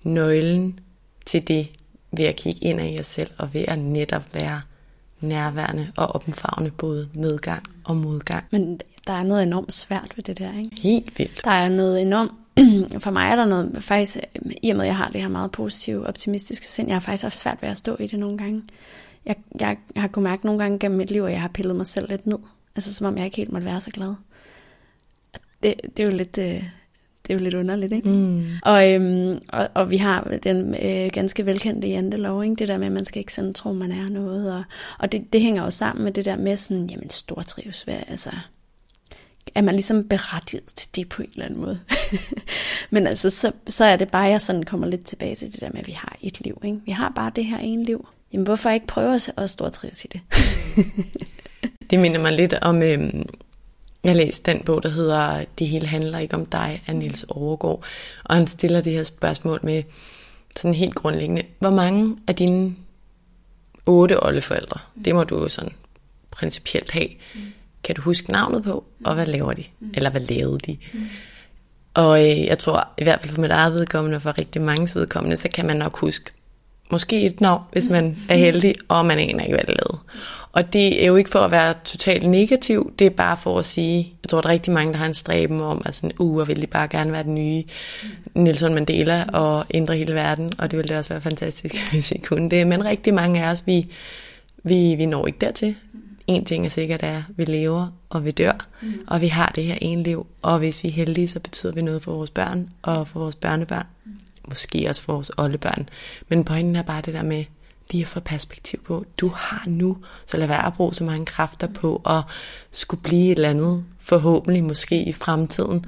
nøglen til det ved at kigge ind i os selv og ved at netop være nærværende og omfavne både medgang og modgang. Men der er noget enormt svært ved det der, ikke? Helt vildt. Der er noget enormt, *clears throat* for mig er der noget, faktisk, i og med at jeg har det her meget positive, optimistiske sind, jeg har faktisk haft svært ved at stå i det nogle gange. Jeg, jeg, jeg har kunnet mærke nogle gange gennem mit liv, at jeg har pillet mig selv lidt ned. Altså som om jeg ikke helt måtte være så glad. Det, det er jo lidt, øh, det er jo lidt underligt, ikke? Mm. Og, øhm, og, og vi har den øh, ganske velkendte jantelov, ikke? Det der med, at man skal ikke sådan tro, man er noget. Og, og det, det hænger jo sammen med det der med sådan, jamen stortrives, hvad, altså, er man ligesom berettiget til det på en eller anden måde. *laughs* Men altså, så, så er det bare, jeg sådan kommer lidt tilbage til det der med, at vi har et liv, ikke? Vi har bare det her ene liv. Jamen, hvorfor ikke prøve at stortrives i det? *laughs* det minder mig lidt om, øhm, jeg har læst den bog, der hedder Det hele handler ikke om dig, af Niels Overgaard. Og han stiller det her spørgsmål med sådan helt grundlæggende. Hvor mange af dine otte oldeforældre, mm. det må du jo sådan principielt have, mm. kan du huske navnet på, og hvad laver de? Mm. Eller hvad lavede de? Mm. Og øh, jeg tror, i hvert fald for mit eget vedkommende, og for rigtig mange vedkommende, så kan man nok huske måske et navn, hvis man er heldig, og man aner ikke, hvad det lavede. Og det er jo ikke for at være totalt negativ, det er bare for at sige, jeg tror, der er rigtig mange, der har en stræben om, at sådan, uh, vil de bare gerne være den nye Nelson Mandela og ændre hele verden, og det ville også være fantastisk, *laughs* hvis vi kunne det. Men rigtig mange af os, vi, vi, vi når ikke dertil. En ting er sikkert, at vi lever, og vi dør, mm. og vi har det her ene liv, og hvis vi er heldige, så betyder vi noget for vores børn og for vores børnebørn. Mm. Måske også for vores oldebørn. Men pointen er bare det der med, lige at få perspektiv på, du har nu, så lad være at bruge så mange kræfter på at skulle blive et eller andet, forhåbentlig måske i fremtiden,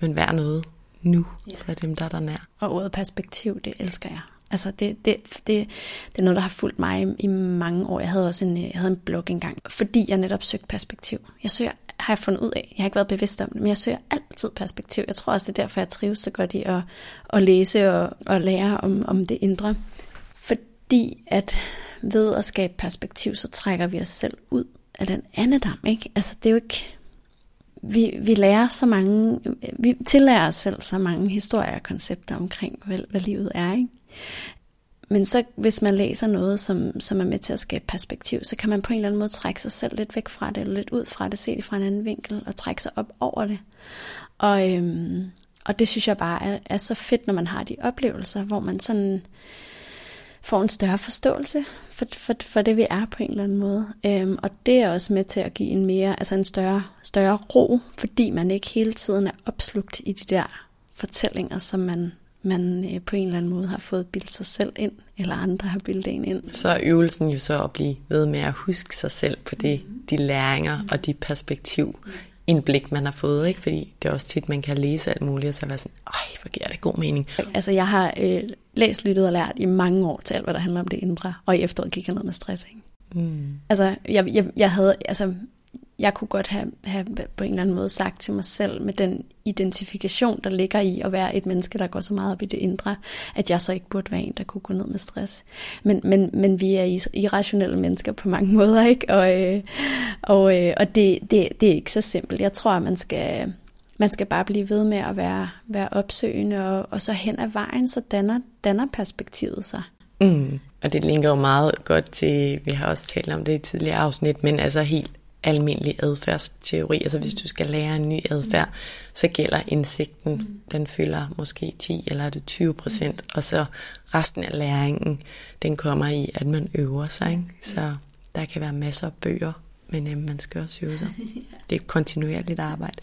men vær noget nu for dem, der er der nær. Og ordet perspektiv, det elsker jeg. Altså det, det, det, det er noget, der har fulgt mig i, i mange år. Jeg havde også en, jeg havde en blog engang, fordi jeg netop søgte perspektiv. Jeg søger, har jeg fundet ud af, jeg har ikke været bevidst om det, men jeg søger altid perspektiv. Jeg tror også, det er derfor, jeg trives så godt i at, at læse og, at lære om, om det indre fordi at ved at skabe perspektiv, så trækker vi os selv ud af den andedam, ikke? Altså det er jo ikke, vi, vi lærer så mange, vi tillærer os selv så mange historier og koncepter omkring, hvad, hvad livet er, ikke? Men så hvis man læser noget, som, som er med til at skabe perspektiv, så kan man på en eller anden måde trække sig selv lidt væk fra det, eller lidt ud fra det, se det fra en anden vinkel, og trække sig op over det. Og, øhm, og det synes jeg bare er, er så fedt, når man har de oplevelser, hvor man sådan får en større forståelse for, for, for det, vi er på en eller anden måde. Øhm, og det er også med til at give en mere, altså en større, større ro, fordi man ikke hele tiden er opslugt i de der fortællinger, som man, man øh, på en eller anden måde har fået bildt sig selv ind, eller andre har bildet en ind. Så er øvelsen jo så at blive ved med at huske sig selv på det, de læringer og de perspektiv, indblik, man har fået, ikke? fordi det er også tit, man kan læse alt muligt, og så være sådan, ej, hvor giver det god mening. Altså, jeg har øh, læst, lyttet og lært i mange år til alt, hvad der handler om det indre, og i efteråret gik jeg ned med stress, ikke? Mm. Altså, jeg, jeg, jeg havde, altså, jeg kunne godt have, have på en eller anden måde sagt til mig selv, med den identifikation, der ligger i at være et menneske, der går så meget op i det indre, at jeg så ikke burde være en, der kunne gå ned med stress. Men, men, men vi er irrationelle mennesker på mange *laughs* måder, ikke? Og, øh, og, øh, og det, det, det er ikke så simpelt. Jeg tror, at man skal, man skal bare blive ved med at være, være opsøgende, og, og så hen ad vejen, så danner, danner perspektivet sig. Mm. Og det linker jo meget godt til, vi har også talt om det i tidligere afsnit, men altså helt almindelig adfærdsteori. Altså hvis du skal lære en ny adfærd, så gælder indsigten, den fylder måske 10 eller er det 20 procent, og så resten af læringen, den kommer i, at man øver sig. Ikke? Så der kan være masser af bøger, men øh, man skal også øve sig. *laughs* Det er et kontinuerligt arbejde.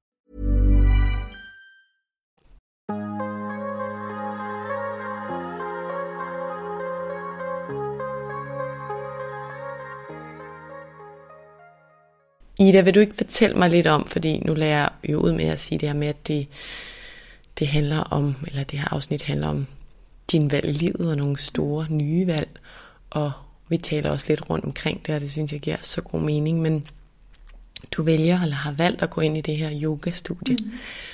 Ida, vil du ikke fortælle mig lidt om, fordi nu lærer jeg jo ud med at sige det her med, at det, det handler om, eller det her afsnit handler om din valg i livet og nogle store nye valg, og vi taler også lidt rundt omkring det, og det synes jeg giver så god mening, men du vælger eller har valgt at gå ind i det her yoga-studie.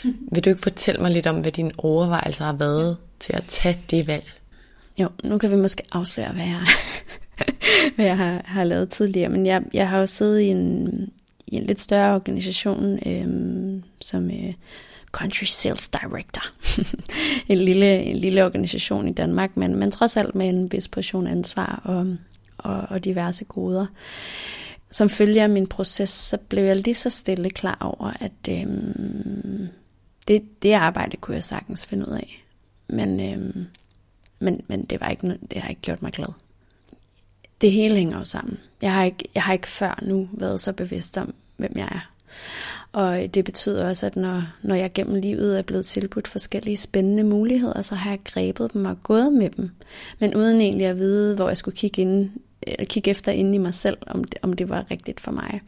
Mm. *laughs* Vil du ikke fortælle mig lidt om, hvad dine overvejelser har været til at tage det valg? Jo, nu kan vi måske afsløre, hvad jeg, *laughs* hvad jeg har, har lavet tidligere, men jeg, jeg har jo siddet i en, i en lidt større organisation, øhm, som øh, Country Sales Director. *laughs* en, lille, en lille organisation i Danmark, men, men trods alt med en vis portion ansvar og, og, og diverse goder. Som følge af min proces, så blev jeg lige så stille klar over, at øhm, det, det arbejde kunne jeg sagtens finde ud af. Men, øhm, men, men det, var ikke, det har ikke gjort mig glad det hele hænger jo sammen. Jeg har, ikke, jeg har ikke før nu været så bevidst om, hvem jeg er. Og det betyder også, at når, når jeg gennem livet er blevet tilbudt forskellige spændende muligheder, så har jeg grebet dem og gået med dem. Men uden egentlig at vide, hvor jeg skulle kigge at kigge efter inde i mig selv, om det, om det var rigtigt for mig.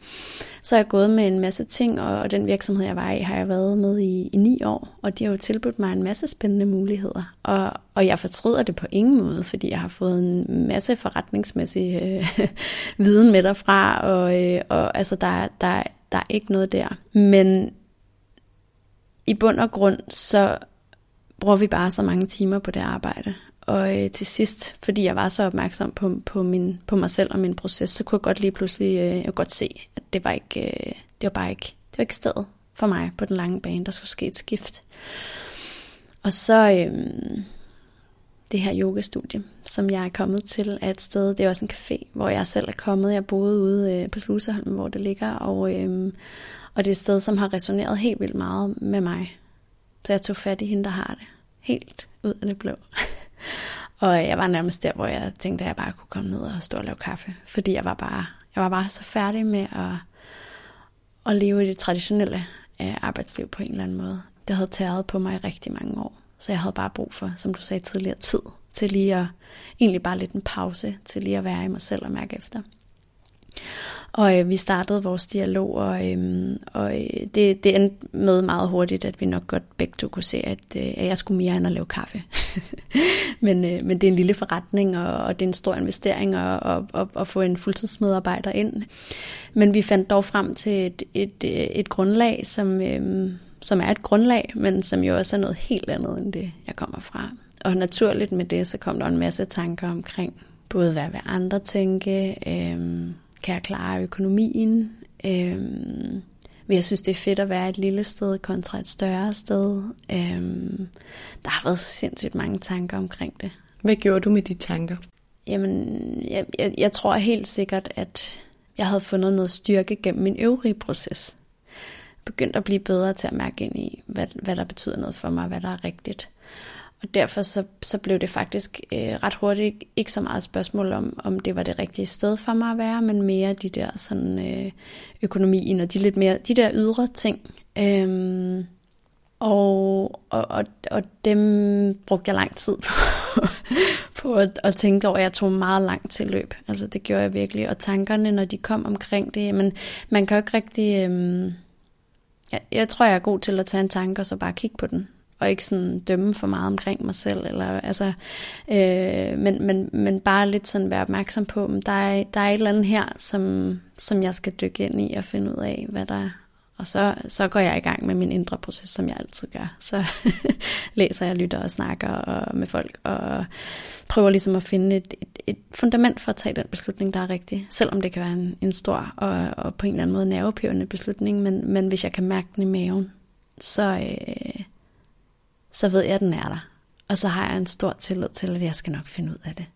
Så er jeg gået med en masse ting, og den virksomhed, jeg var i, har jeg været med i, i ni år, og de har jo tilbudt mig en masse spændende muligheder. Og, og jeg fortryder det på ingen måde, fordi jeg har fået en masse forretningsmæssig øh, *laughs* viden med derfra, og, øh, og altså, der, der, der er ikke noget der. Men i bund og grund, så bruger vi bare så mange timer på det arbejde. Og øh, til sidst, fordi jeg var så opmærksom på, på, min, på mig selv og min proces, så kunne jeg godt lige pludselig øh, jeg godt se, at det var ikke, øh, det var bare ikke, det var ikke stedet for mig på den lange bane. Der skulle ske et skift. Og så øh, det her yogastudie, som jeg er kommet til, af et sted, det er også en café, hvor jeg selv er kommet. Jeg boede ude øh, på Sluseholmen, hvor det ligger, og, øh, og det er et sted, som har resoneret helt vildt meget med mig. Så jeg tog fat i hende, der har det. Helt ud af det blå. *laughs* *laughs* Og jeg var nærmest der, hvor jeg tænkte, at jeg bare kunne komme ned og stå og lave kaffe. Fordi jeg var bare, jeg var bare så færdig med at, at leve i det traditionelle øh, arbejdsliv på en eller anden måde. Det havde tæret på mig i rigtig mange år. Så jeg havde bare brug for, som du sagde tidligere, tid til lige at, egentlig bare lidt en pause, til lige at være i mig selv og mærke efter. Og øh, vi startede vores dialog, og, øh, og øh, det, det endte med meget hurtigt, at vi nok godt begge to kunne se, at, øh, at jeg skulle mere end at lave kaffe. *laughs* men, øh, men det er en lille forretning, og, og det er en stor investering at, at, at, at få en fuldtidsmedarbejder ind. Men vi fandt dog frem til et, et, øh, et grundlag, som, øh, som er et grundlag, men som jo også er noget helt andet end det, jeg kommer fra. Og naturligt med det, så kom der en masse tanker omkring, både hvad vil andre tænke, øh, kan jeg klare økonomien? Øhm, jeg synes, det er fedt at være et lille sted kontra et større sted. Øhm, der har været sindssygt mange tanker omkring det. Hvad gjorde du med de tanker? Jamen, jeg, jeg, jeg tror helt sikkert, at jeg havde fundet noget styrke gennem min øvrige proces. Begyndt at blive bedre til at mærke ind i, hvad, hvad der betyder noget for mig, hvad der er rigtigt. Og derfor så, så blev det faktisk øh, ret hurtigt ikke så meget spørgsmål om, om det var det rigtige sted for mig at være, men mere de der sådan øh, økonomien og de lidt mere de der ydre ting. Øhm, og, og, og, og dem brugte jeg lang tid på, *laughs* på at, at tænke over. Jeg tog meget langt til løb. Altså det gjorde jeg virkelig. Og tankerne, når de kom omkring det, men man kan jo ikke rigtig... Øhm, jeg, jeg tror, jeg er god til at tage en tanke og så bare kigge på den og ikke sådan dømme for meget omkring mig selv, eller altså, øh, men, men, men bare lidt sådan være opmærksom på, at der er, der er et eller andet her, som, som jeg skal dykke ind i og finde ud af, hvad der er. Og så, så går jeg i gang med min indre proces, som jeg altid gør. Så *laughs* læser jeg, lytter og snakker og, med folk, og prøver ligesom at finde et, et, et fundament for at tage den beslutning, der er rigtig. Selvom det kan være en, en stor og, og på en eller anden måde nervepirrende beslutning, men, men hvis jeg kan mærke den i maven, så, øh, så ved jeg, at den er der. Og så har jeg en stor tillid til, at jeg skal nok finde ud af det.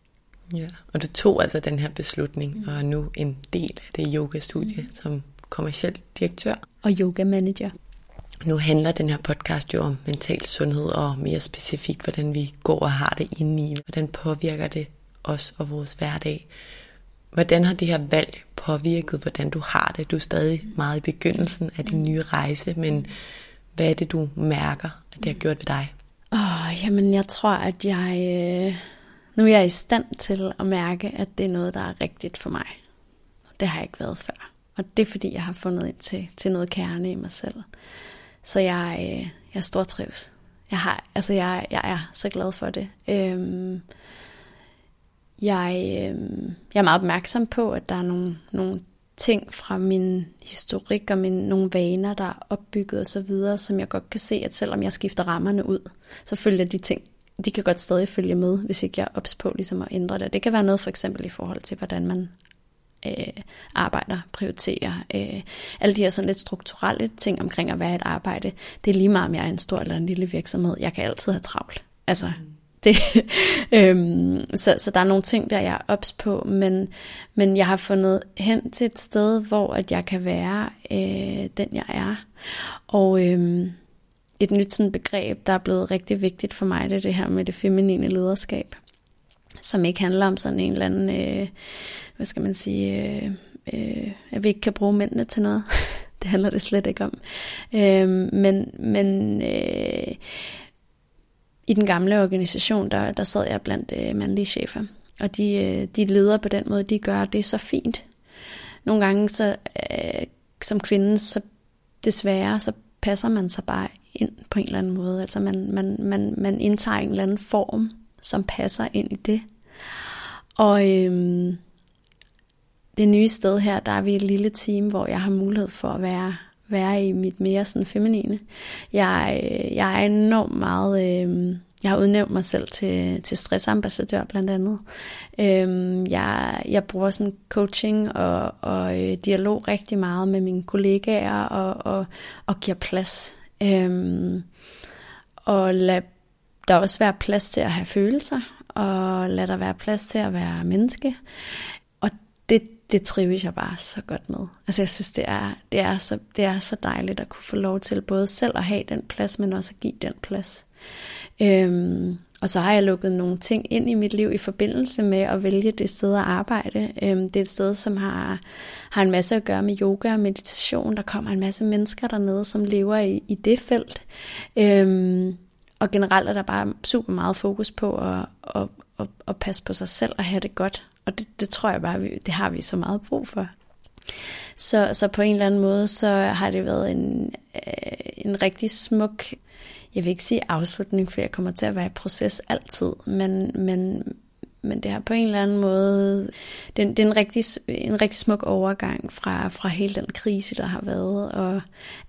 Ja, og du tog altså den her beslutning, mm. og er nu en del af det yoga-studie mm. som kommersiel direktør. Og yoga manager. Nu handler den her podcast jo om mental sundhed, og mere specifikt, hvordan vi går og har det inde i. Hvordan påvirker det os og vores hverdag? Hvordan har det her valg påvirket, hvordan du har det? Du er stadig meget i begyndelsen af din nye rejse, men hvad er det, du mærker, at det har gjort ved dig? Åh, oh, jamen jeg tror, at jeg øh, nu er jeg i stand til at mærke, at det er noget, der er rigtigt for mig. Det har jeg ikke været før. Og det er fordi, jeg har fundet ind til, til noget kerne i mig selv. Så jeg, øh, jeg stortrives. Jeg, har, altså jeg, jeg er så glad for det. Øhm, jeg, øh, jeg er meget opmærksom på, at der er nogle, nogle ting fra min historik og min, nogle vaner, der er opbygget osv., videre, som jeg godt kan se, at selvom jeg skifter rammerne ud, så følger de ting, de kan godt stadig følge med, hvis ikke jeg er ops på ligesom at ændre det. Det kan være noget for eksempel i forhold til, hvordan man øh, arbejder, prioriterer. Øh, alle de her sådan lidt strukturelle ting omkring at være et arbejde, det er lige meget, om jeg er en stor eller en lille virksomhed. Jeg kan altid have travlt. Altså, mm. Det, *laughs* øhm, så, så der er nogle ting, der jeg er ops på, men, men jeg har fundet hen til et sted, hvor at jeg kan være øh, den, jeg er. Og øhm, et nyt sådan begreb, der er blevet rigtig vigtigt for mig, det er det her med det feminine lederskab, som ikke handler om sådan en eller anden, øh, hvad skal man sige, øh, øh, at vi ikke kan bruge mændene til noget. *laughs* det handler det slet ikke om. Øh, men men øh, i den gamle organisation, der, der sad jeg blandt øh, mandlige chefer. Og de, øh, de leder på den måde, de gør, det er så fint. Nogle gange, så, øh, som kvinde, så desværre, så passer man sig bare ind på en eller anden måde. Altså man, man, man, man indtager en eller anden form, som passer ind i det. Og øhm, det nye sted her, der er vi et lille team, hvor jeg har mulighed for at være være i mit mere sådan feminine. Jeg, øh, jeg er enormt meget... Øh, jeg har udnævnt mig selv til, til stressambassadør blandt andet. Øh, jeg, jeg bruger sådan coaching og, og øh, dialog rigtig meget med mine kollegaer og, og, og giver plads. Øh, og lad der også være plads til at have følelser, og lad der være plads til at være menneske. Og det, det trives jeg bare så godt med. Altså jeg synes, det er, det, er så, det er så dejligt at kunne få lov til både selv at have den plads, men også at give den plads. Øhm, og så har jeg lukket nogle ting ind i mit liv i forbindelse med at vælge det sted at arbejde. Øhm, det er et sted, som har, har en masse at gøre med yoga og meditation. Der kommer en masse mennesker dernede, som lever i, i det felt. Øhm, og generelt er der bare super meget fokus på at, at, at, at passe på sig selv og have det godt. Og det, det tror jeg bare, vi, det har vi så meget brug for. Så, så på en eller anden måde, så har det været en, øh, en rigtig smuk, jeg vil ikke sige afslutning, for jeg kommer til at være i proces altid, men, men, men det har på en eller anden måde, det, det er en rigtig, en rigtig smuk overgang fra, fra hele den krise, der har været, og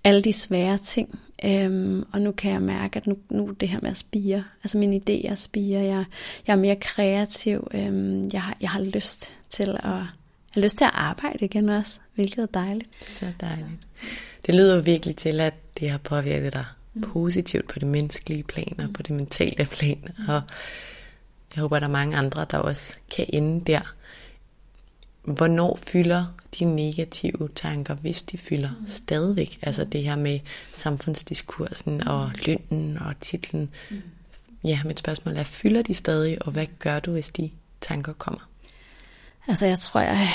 alle de svære ting. Øhm, og nu kan jeg mærke, at nu, nu det her med at spire, altså mine idéer spiger, jeg, jeg er mere kreativ, øhm, jeg, har, jeg har lyst til at har lyst til at arbejde igen også, hvilket er dejligt. Så dejligt. Det lyder virkelig til, at det har påvirket dig mm. positivt på det menneskelige plan og på det mentale plan, og jeg håber, der er mange andre, der også kan ende der. Hvornår fylder de negative tanker, hvis de fylder mm. stadigvæk? Altså det her med samfundsdiskursen og lønnen og titlen. Mm. Ja, mit spørgsmål er, fylder de stadig, og hvad gør du, hvis de tanker kommer? Altså jeg tror, jeg,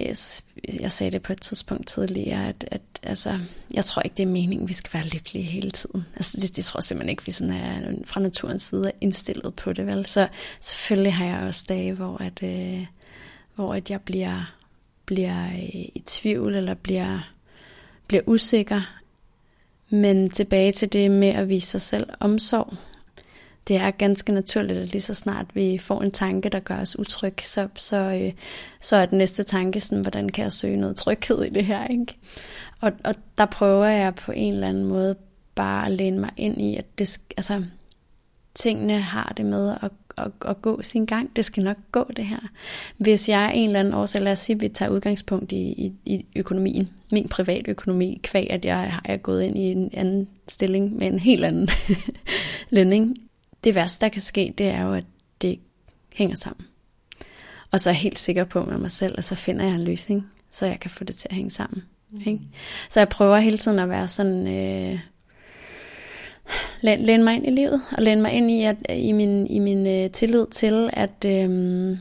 jeg, jeg sagde det på et tidspunkt tidligere, at, at altså, jeg tror ikke, det er meningen, vi skal være lykkelige hele tiden. Altså det, det tror jeg simpelthen ikke, vi sådan er fra naturens side er indstillet på det. Vel? Så selvfølgelig har jeg også dage, hvor, at, øh, hvor at jeg bliver, bliver øh, i tvivl, eller bliver, bliver usikker. Men tilbage til det med at vise sig selv omsorg, det er ganske naturligt, at lige så snart vi får en tanke, der gør os utryg, så, så, øh, så er den næste tanke sådan, hvordan kan jeg søge noget tryghed i det her, ikke? Og, og der prøver jeg på en eller anden måde bare at læne mig ind i, at det, altså, tingene har det med at, at, at gå sin gang. Det skal nok gå, det her. Hvis jeg er en eller anden årsag, lad os sige, at vi tager udgangspunkt i, i, i økonomien, min private økonomi, kvæg at jeg har gået ind i en anden stilling med en helt anden *laughs* lønning, det værste, der kan ske, det er jo, at det hænger sammen. Og så er jeg helt sikker på med mig selv, at så finder jeg en løsning, så jeg kan få det til at hænge sammen. Mm. Ikke? Så jeg prøver hele tiden at være sådan... Øh, læne mig ind i livet, og læne mig ind i, at, i min, i min øh, tillid til, at øh,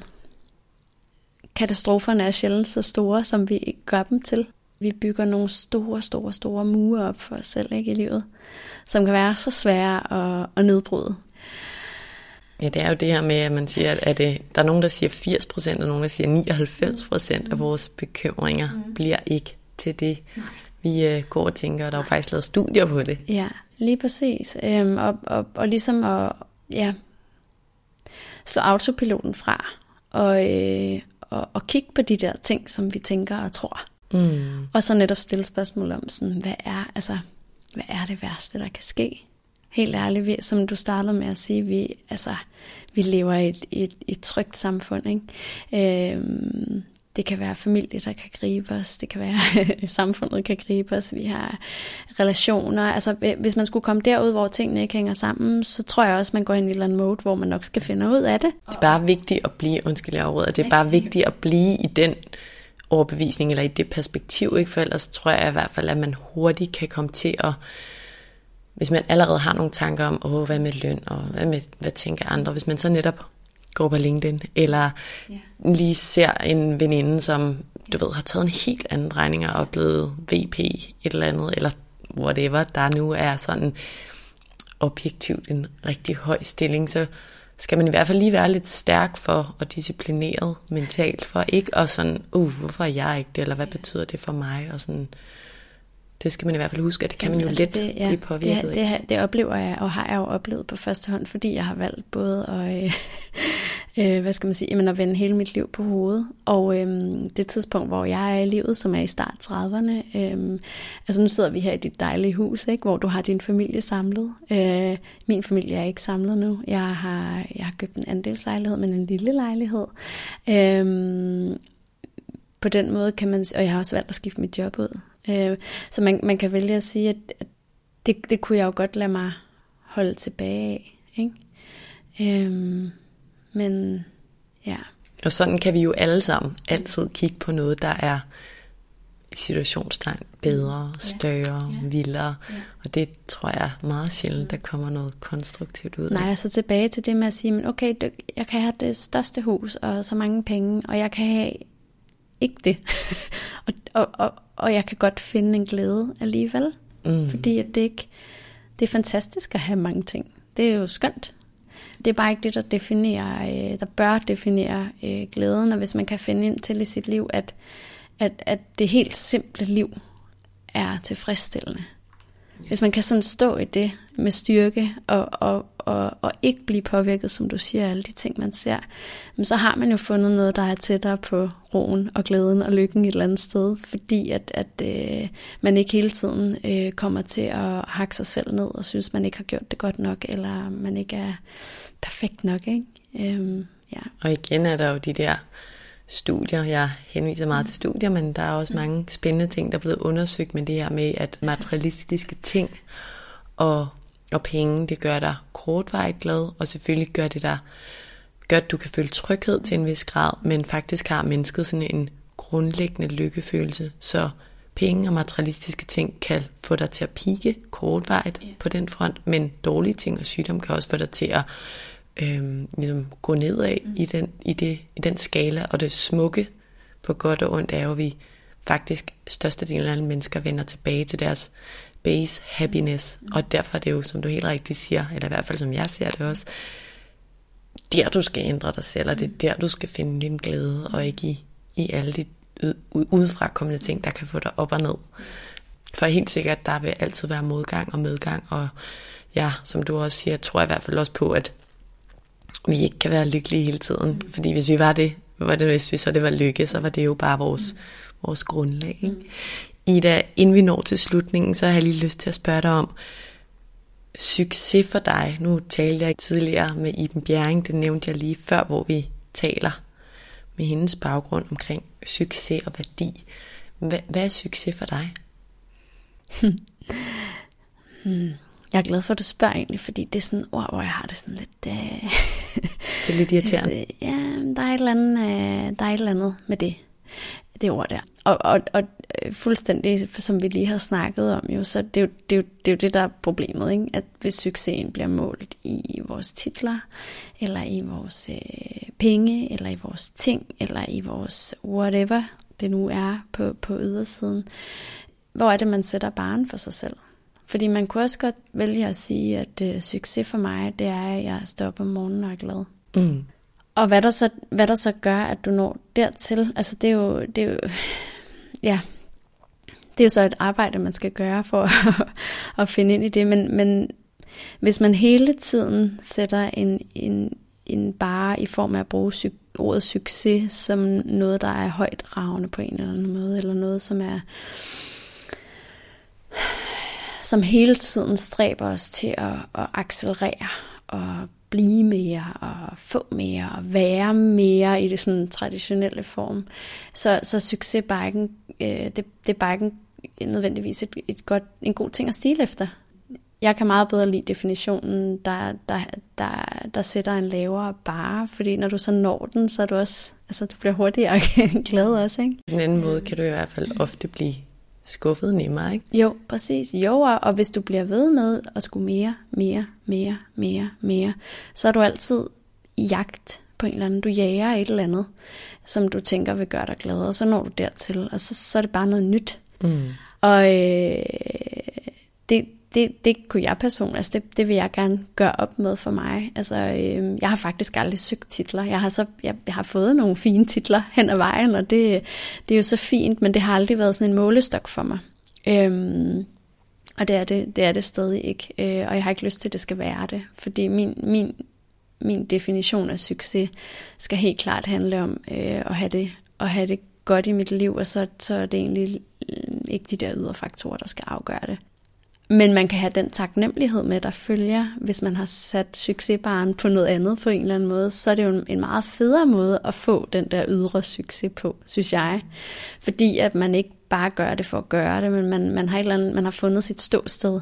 katastroferne er sjældent så store, som vi gør dem til. Vi bygger nogle store, store, store mure op for os selv ikke, i livet, som kan være så svære at, at nedbryde. Ja, det er jo det her med, at man siger, at det, der er nogen, der siger 80 procent, og nogen, der siger 99 procent af vores bekymringer mm. bliver ikke til det, Nej. vi uh, går og tænker, og der er jo faktisk lavet studier på det. Ja, lige præcis. Øhm, og, og, og ligesom at ja, slå autopiloten fra, og, øh, og, og kigge på de der ting, som vi tænker og tror. Mm. Og så netop stille spørgsmål om, sådan, hvad er, altså, hvad er det værste, der kan ske? Helt ærligt, vi, som du startede med at sige, vi, altså, vi lever i et, et, et trygt samfund. Ikke? Øhm, det kan være familie, der kan gribe os. Det kan være, *laughs* samfundet kan gribe os. Vi har relationer. Altså, hvis man skulle komme derud, hvor tingene ikke hænger sammen, så tror jeg også, man går ind i en eller anden mode, hvor man nok skal finde ud af det. Det er bare vigtigt at blive, undskyld jeg overreder, det er bare vigtigt at blive i den overbevisning, eller i det perspektiv, ikke? for ellers tror jeg i hvert fald, at man hurtigt kan komme til at hvis man allerede har nogle tanker om, åh, hvad med løn, og hvad, med, hvad tænker andre, hvis man så netop går på LinkedIn, eller yeah. lige ser en veninde, som du ved, har taget en helt anden drejning og er blevet VP et eller andet, eller whatever, der nu er sådan objektivt en rigtig høj stilling, så skal man i hvert fald lige være lidt stærk for og disciplineret mentalt, for ikke at sådan, uh, hvorfor er jeg ikke det, eller hvad betyder det for mig, og sådan, det skal man i hvert fald huske, at det kan man jo altså let det, ja, blive påvirket det, det, det, det oplever jeg, og har jeg jo oplevet på første hånd, fordi jeg har valgt både at, øh, *laughs* øh, hvad skal man sige, jamen at vende hele mit liv på hovedet. Og øh, det tidspunkt, hvor jeg er i livet, som er i start 30'erne, øh, altså nu sidder vi her i dit dejlige hus, ikke, hvor du har din familie samlet. Øh, min familie er ikke samlet nu. Jeg har, jeg har købt en andelslejlighed, men en lille lejlighed. Øh, på den måde kan man, og jeg har også valgt at skifte mit job ud. Øh, så man, man kan vælge at sige, at, at det, det kunne jeg jo godt lade mig holde tilbage af. Ikke? Øhm, men ja. Og sådan kan vi jo alle sammen altid kigge på noget, der er i situationstegn bedre, større, ja. vildere. Ja. Og det tror jeg er meget sjældent, der kommer noget konstruktivt ud af. Nej, altså tilbage til det med at sige, men okay, jeg kan have det største hus og så mange penge, og jeg kan have ikke det. *laughs* og, og, og, og jeg kan godt finde en glæde alligevel. Mm. Fordi at det ikke, det er fantastisk at have mange ting. Det er jo skønt. Det er bare ikke det, der, definerer, øh, der bør definere øh, glæden, og hvis man kan finde ind til i sit liv, at, at, at det helt simple liv er tilfredsstillende. Hvis man kan sådan stå i det med styrke og, og, og, og ikke blive påvirket, som du siger, af alle de ting, man ser, så har man jo fundet noget, der er tættere på roen og glæden og lykken et eller andet sted, fordi at, at øh, man ikke hele tiden øh, kommer til at hakke sig selv ned og synes, man ikke har gjort det godt nok, eller man ikke er perfekt nok. Ikke? Øhm, ja. Og igen er der jo de der studier. Jeg henviser meget til studier, men der er også mange spændende ting, der er blevet undersøgt med det her med, at materialistiske ting og, og penge, det gør dig kortvarigt glad, og selvfølgelig gør det dig, gør, at du kan føle tryghed til en vis grad, men faktisk har mennesket sådan en grundlæggende lykkefølelse. Så penge og materialistiske ting kan få dig til at pike kortvarigt på den front, men dårlige ting og sygdom kan også få dig til at øh, ligesom gå nedad mm. i, den, i, det, i den skala, og det smukke på godt og ondt er jo, at vi faktisk størstedelen af alle mennesker vender tilbage til deres base happiness, mm. og derfor er det jo, som du helt rigtigt siger, eller i hvert fald som jeg ser det også, der du skal ændre dig selv, og det er der du skal finde din glæde, og ikke i, i alle de udefra kommende ting, der kan få dig op og ned. For helt sikkert, der vil altid være modgang og medgang, og ja, som du også siger, tror jeg i hvert fald også på, at vi ikke kan være lykkelige hele tiden. Mm. Fordi hvis vi var det, var det, hvis vi så det var lykke, så var det jo bare vores, mm. vores grundlag. Ikke? Ida, inden vi når til slutningen, så har jeg lige lyst til at spørge dig om, succes for dig. Nu talte jeg tidligere med Iben Bjerring, det nævnte jeg lige før, hvor vi taler med hendes baggrund omkring succes og værdi. Hvad, hvad er succes for dig? *laughs* hmm. Jeg er glad for, at du spørger egentlig, fordi det er sådan ord, hvor jeg har det sådan lidt... Øh, det er lidt irriterende. *laughs* Altså, ja, der er, et eller andet, øh, der er et eller andet med det, det ord der. Og, og, og øh, fuldstændig, som vi lige har snakket om, jo, så det er jo, det, er jo, det er jo det, der er problemet, ikke? at hvis succesen bliver målt i vores titler, eller i vores øh, penge, eller i vores ting, eller i vores whatever det nu er på, på ydersiden, hvor er det, man sætter barn for sig selv? Fordi man kunne også godt vælge at sige, at øh, succes for mig, det er, at jeg står op om morgenen og er glad. Mm. Og hvad der, så, hvad der så gør, at du når dertil, altså det er jo, det er jo ja, det er jo så et arbejde, man skal gøre for *laughs* at, at finde ind i det, men, men hvis man hele tiden sætter en, en, en bare i form af at bruge sy- ordet succes som noget, der er højt ravende på en eller anden måde, eller noget, som er som hele tiden stræber os til at, at accelerere og blive mere og få mere og være mere i det sådan traditionelle form. Så, så succesbiken, øh, det, det er bare ikke nødvendigvis et, et godt, en god ting at stile efter. Jeg kan meget bedre lide definitionen, der, der, der, der sætter en lavere bare, fordi når du så når den, så er du også, altså du bliver hurtigere *laughs* glad også, ikke? På en anden måde kan du i hvert fald ofte blive skuffet nemmere, ikke? Jo, præcis. Jo, og hvis du bliver ved med at skulle mere, mere, mere, mere, mere, så er du altid i jagt på en eller anden. Du jager et eller andet, som du tænker vil gøre dig glad, og så når du dertil, og så, så er det bare noget nyt. Mm. Og øh, det, det, det kunne jeg personligt, altså det, det vil jeg gerne gøre op med for mig. Altså, øh, jeg har faktisk aldrig søgt titler. Jeg har, så, jeg, jeg har fået nogle fine titler hen ad vejen, og det, det er jo så fint, men det har aldrig været sådan en målestok for mig. Øhm, og det er det, det er det stadig ikke. Øh, og jeg har ikke lyst til, at det skal være det. Fordi min, min, min definition af succes skal helt klart handle om øh, at, have det, at have det godt i mit liv, og så, så er det egentlig mm, ikke de der ydre faktorer, der skal afgøre det. Men man kan have den taknemmelighed med, der følger, hvis man har sat succesbaren på noget andet på en eller anden måde, så er det jo en meget federe måde at få den der ydre succes på, synes jeg. Fordi at man ikke bare gør det for at gøre det, men man, man, har, et eller andet, man har fundet sit ståsted,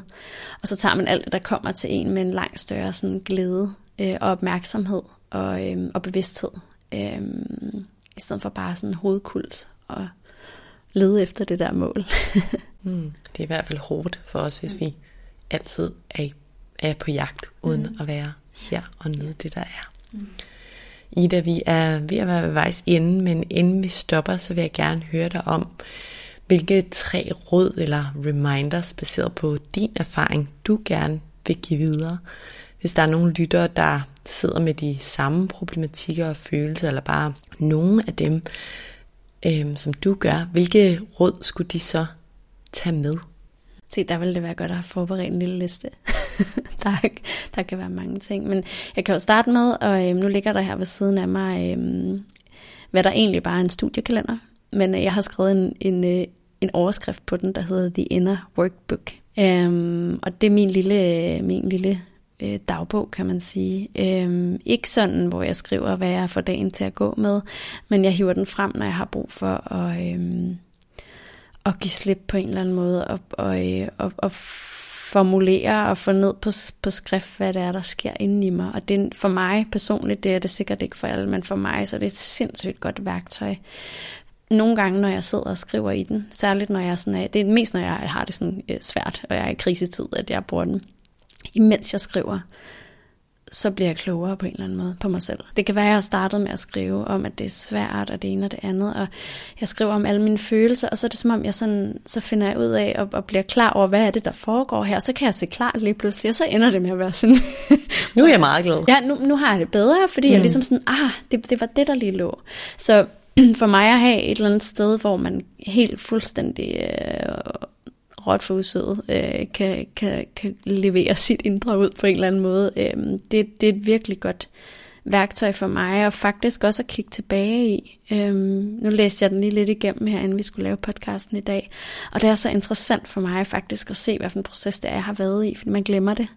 og så tager man alt det, der kommer til en med en langt større sådan, glæde øh, og opmærksomhed og, øh, og bevidsthed, øh, i stedet for bare sådan hovedkuls og lede efter det der mål. *laughs* mm, det er i hvert fald hårdt for os, hvis vi altid er, er på jagt, uden mm. at være her og nyde det, der er. Mm. Ida, vi er ved at være ved vejs ende, men inden vi stopper, så vil jeg gerne høre dig om, hvilke tre råd eller reminders, baseret på din erfaring, du gerne vil give videre, hvis der er nogle lyttere, der sidder med de samme problematikker og følelser, eller bare nogle af dem, øh, som du gør, hvilke råd skulle de så tage med? Se, der ville det være godt at have forberedt en lille liste. *laughs* der, der kan være mange ting, men jeg kan jo starte med, og øh, nu ligger der her ved siden af mig, øh, hvad der egentlig bare er en studiekalender, men øh, jeg har skrevet en, en, øh, en overskrift på den, der hedder The Inner Workbook. Øhm, og det er min lille, øh, min lille øh, dagbog, kan man sige. Øhm, ikke sådan, hvor jeg skriver, hvad jeg får dagen til at gå med, men jeg hiver den frem, når jeg har brug for at, øhm, at give slip på en eller anden måde, og, og, øh, og, og formulere og få ned på, på skrift, hvad det er, der sker inde i mig. Og det, for mig personligt, det er det sikkert ikke for alle, men for mig så er det et sindssygt godt værktøj. Nogle gange, når jeg sidder og skriver i den, særligt når jeg sådan er, det er mest, når jeg har det sådan øh, svært, og jeg er i krisetid, at jeg bruger den imens jeg skriver, så bliver jeg klogere på en eller anden måde på mig selv. Det kan være, at jeg har startet med at skrive om, at det er svært, og det ene og det andet, og jeg skriver om alle mine følelser, og så er det som om, jeg sådan, så finder jeg ud af og, og bliver klar over, hvad er det, der foregår her, så kan jeg se klart lige pludselig, og så ender det med at være sådan... nu er jeg meget glad. Ja, nu, nu har jeg det bedre, fordi mm. jeg ligesom sådan, ah, det, det var det, der lige lå. Så *clears throat* for mig at have et eller andet sted, hvor man helt fuldstændig øh, råt for usødet, øh, kan, kan, kan levere sit indre ud på en eller anden måde. Øh, det, det er et virkelig godt værktøj for mig, og faktisk også at kigge tilbage i. Øhm, nu læste jeg den lige lidt igennem her, inden vi skulle lave podcasten i dag, og det er så interessant for mig faktisk at se, hvad for en proces det er, jeg har været i, fordi man glemmer det.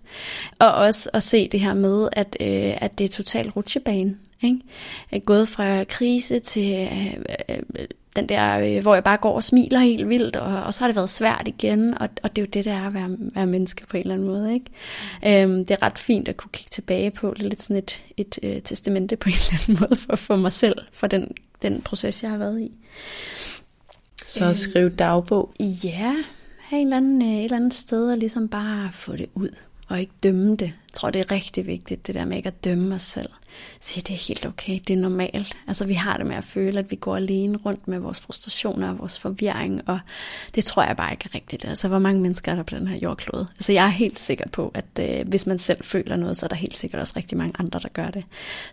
Og også at se det her med, at, øh, at det er totalt rutsjebane. Ikke? Jeg er gået fra krise til øh, øh, den der, øh, hvor jeg bare går og smiler helt vildt, og, og så har det været svært igen, og, og det er jo det, der er at være, være menneske på en eller anden måde. Ikke? Øhm, det er ret fint at kunne kigge tilbage på, det er lidt sådan et, et øh, testamente på en eller anden *laughs* måde for, for mig selv, for den, den proces, jeg har været i. Så øhm, skrive dagbog? Ja, have en eller anden, øh, et eller andet sted og ligesom bare få det ud, og ikke dømme det. Jeg tror, det er rigtig vigtigt, det der med ikke at dømme os selv siger, det er helt okay, det er normalt. Altså vi har det med at føle, at vi går alene rundt med vores frustrationer og vores forvirring, og det tror jeg bare ikke er rigtigt. Altså hvor mange mennesker er der på den her jordklode? Altså jeg er helt sikker på, at øh, hvis man selv føler noget, så er der helt sikkert også rigtig mange andre, der gør det.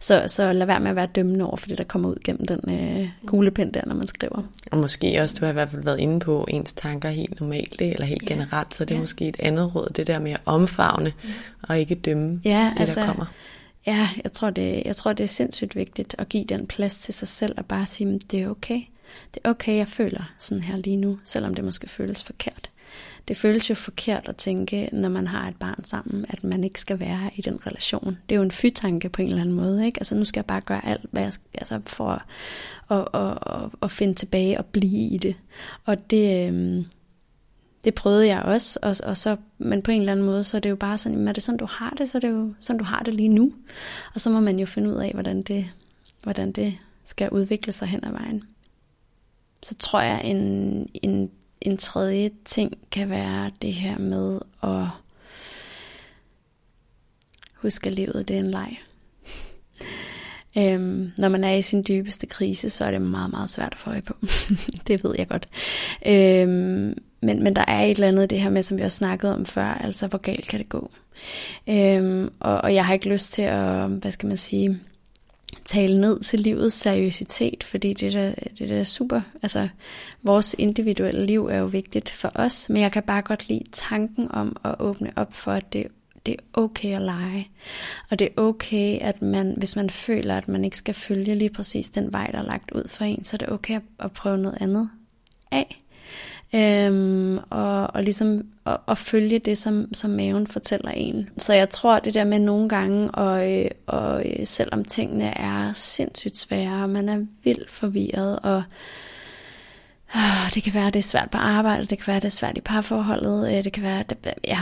Så, så lad være med at være dømmende over for det, der kommer ud gennem den øh, kuglepen der, når man skriver. Og måske også, du har i hvert fald været inde på ens tanker helt normalt, eller helt ja. generelt, så det er ja. måske et andet råd, det der med at omfavne ja. og ikke dømme ja, det, altså, der kommer. Ja, jeg tror, det, jeg tror, det er sindssygt vigtigt at give den plads til sig selv og bare sige, det er okay. Det er okay, jeg føler sådan her lige nu, selvom det måske føles forkert. Det føles jo forkert at tænke, når man har et barn sammen, at man ikke skal være i den relation. Det er jo en fytanke på en eller anden måde. Ikke? Altså nu skal jeg bare gøre alt, hvad jeg skal, altså for at, at, at, at, at finde tilbage og blive i det. Og det, øhm, det prøvede jeg også, og, og så, men på en eller anden måde, så er det jo bare sådan, er det sådan, du har det, så er det jo sådan, du har det lige nu. Og så må man jo finde ud af, hvordan det, hvordan det skal udvikle sig hen ad vejen. Så tror jeg, en, en, en tredje ting kan være det her med at huske, at livet det er en leg. *laughs* Øhm, når man er i sin dybeste krise, så er det meget, meget svært at få øje på. *laughs* det ved jeg godt. Øhm, men, men der er et eller andet det her med, som vi har snakket om før, altså hvor galt kan det gå. Øhm, og, og jeg har ikke lyst til at, hvad skal man sige, tale ned til livets seriøsitet, fordi det er, det er super, altså vores individuelle liv er jo vigtigt for os, men jeg kan bare godt lide tanken om at åbne op for, at det, det er okay at lege, og det er okay, at man, hvis man føler, at man ikke skal følge lige præcis den vej, der er lagt ud for en, så er det okay at, at prøve noget andet af. Øhm, og, og ligesom at, at følge det, som, som maven fortæller en. Så jeg tror, det der med nogle gange, og, og øh, øh, selvom tingene er sindssygt svære, man er vildt forvirret, og øh, det kan være, det er svært på arbejde, det kan være, det er svært i parforholdet, øh, det kan være, det, ja,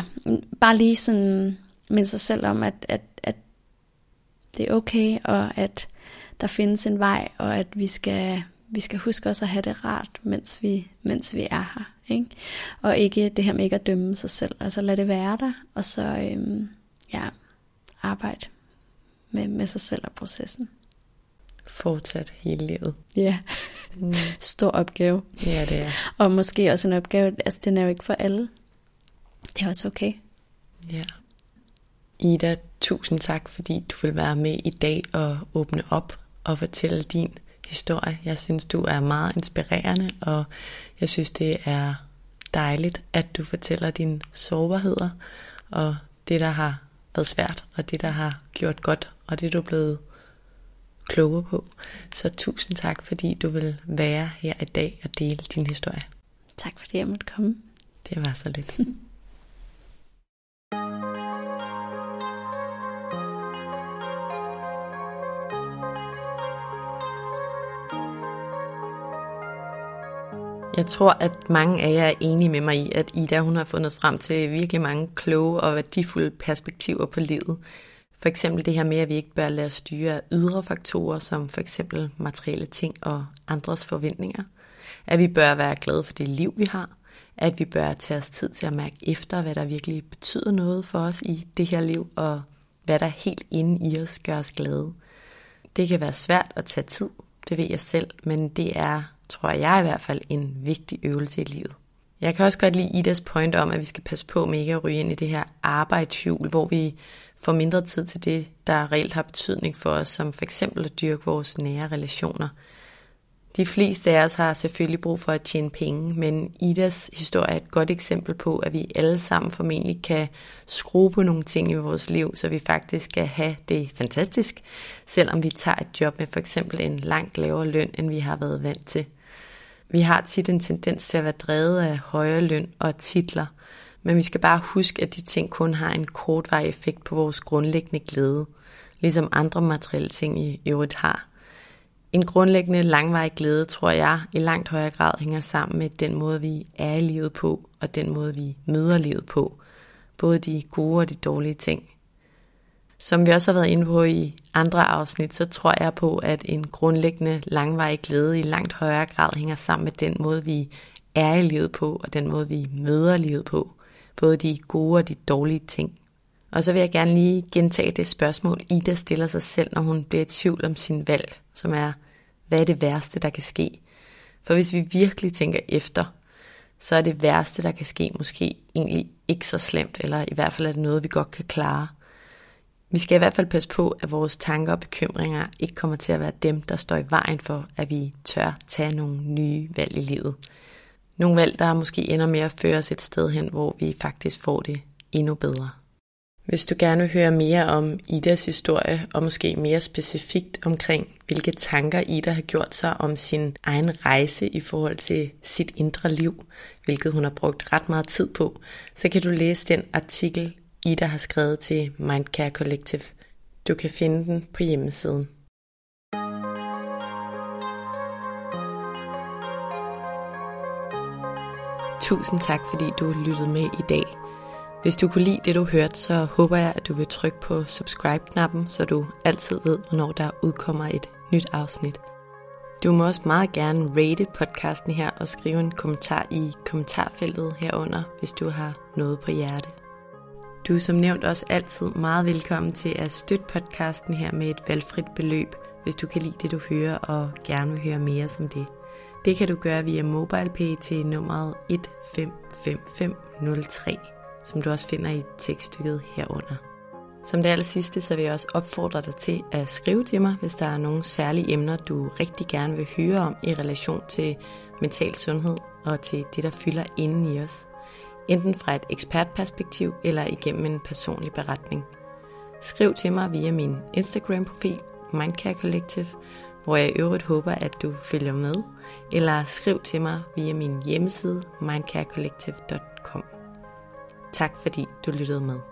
bare lige sådan minde sig selv om, at, at, at det er okay, og at der findes en vej, og at vi skal, vi skal huske også at have det rart, mens vi, mens vi er her. Ikke? Og ikke det her med ikke at dømme sig selv. Altså lad det være der, og så øhm, ja, arbejde med, med sig selv og processen. Fortsat hele livet. Ja, mm. *laughs* stor opgave. Ja, det er. Og måske også en opgave, altså den er jo ikke for alle. Det er også okay. Ja. Ida, tusind tak, fordi du vil være med i dag og åbne op og fortælle din historie. Jeg synes, du er meget inspirerende, og jeg synes, det er dejligt, at du fortæller dine sårbarheder, og det, der har været svært, og det, der har gjort godt, og det, du er blevet klogere på. Så tusind tak, fordi du vil være her i dag og dele din historie. Tak fordi jeg måtte komme. Det var så lidt. *laughs* Jeg tror, at mange af jer er enige med mig i, at Ida hun har fundet frem til virkelig mange kloge og værdifulde perspektiver på livet. For eksempel det her med, at vi ikke bør lade os styre af ydre faktorer, som for eksempel materielle ting og andres forventninger. At vi bør være glade for det liv, vi har. At vi bør tage os tid til at mærke efter, hvad der virkelig betyder noget for os i det her liv, og hvad der helt inde i os gør os glade. Det kan være svært at tage tid, det ved jeg selv, men det er tror jeg i hvert fald, en vigtig øvelse i livet. Jeg kan også godt lide Idas point om, at vi skal passe på med ikke at ryge ind i det her arbejdshjul, hvor vi får mindre tid til det, der reelt har betydning for os, som for eksempel at dyrke vores nære relationer – de fleste af os har selvfølgelig brug for at tjene penge, men Idas historie er et godt eksempel på, at vi alle sammen formentlig kan skrue på nogle ting i vores liv, så vi faktisk kan have det fantastisk, selvom vi tager et job med for eksempel en langt lavere løn, end vi har været vant til. Vi har tit en tendens til at være drevet af højere løn og titler, men vi skal bare huske, at de ting kun har en kortvarig effekt på vores grundlæggende glæde, ligesom andre materielle ting i øvrigt har. En grundlæggende langvarig glæde, tror jeg, i langt højere grad hænger sammen med den måde, vi er i livet på, og den måde, vi møder livet på. Både de gode og de dårlige ting. Som vi også har været inde på i andre afsnit, så tror jeg på, at en grundlæggende langvarig glæde i langt højere grad hænger sammen med den måde, vi er i livet på, og den måde, vi møder livet på. Både de gode og de dårlige ting. Og så vil jeg gerne lige gentage det spørgsmål, Ida stiller sig selv, når hun bliver i tvivl om sin valg, som er, hvad er det værste, der kan ske? For hvis vi virkelig tænker efter, så er det værste, der kan ske, måske egentlig ikke så slemt, eller i hvert fald er det noget, vi godt kan klare. Vi skal i hvert fald passe på, at vores tanker og bekymringer ikke kommer til at være dem, der står i vejen for, at vi tør tage nogle nye valg i livet. Nogle valg, der måske ender med at føre os et sted hen, hvor vi faktisk får det endnu bedre. Hvis du gerne vil høre mere om Idas historie, og måske mere specifikt omkring, hvilke tanker Ida har gjort sig om sin egen rejse i forhold til sit indre liv, hvilket hun har brugt ret meget tid på, så kan du læse den artikel, Ida har skrevet til Mindcare Collective. Du kan finde den på hjemmesiden. Tusind tak, fordi du lyttede med i dag. Hvis du kunne lide det, du hørte, så håber jeg, at du vil trykke på subscribe-knappen, så du altid ved, hvornår der udkommer et nyt afsnit. Du må også meget gerne rate podcasten her og skrive en kommentar i kommentarfeltet herunder, hvis du har noget på hjerte. Du er som nævnt også altid meget velkommen til at støtte podcasten her med et valgfrit beløb, hvis du kan lide det, du hører og gerne vil høre mere som det. Det kan du gøre via MobilePay til nummeret 155503 som du også finder i tekststykket herunder. Som det aller sidste, så vil jeg også opfordre dig til at skrive til mig, hvis der er nogle særlige emner, du rigtig gerne vil høre om i relation til mental sundhed og til det, der fylder inden i os. Enten fra et ekspertperspektiv eller igennem en personlig beretning. Skriv til mig via min Instagram-profil, Mindcare Collective, hvor jeg i øvrigt håber, at du følger med, eller skriv til mig via min hjemmeside mindcarecollective.com. Tak fordi du lyttede med.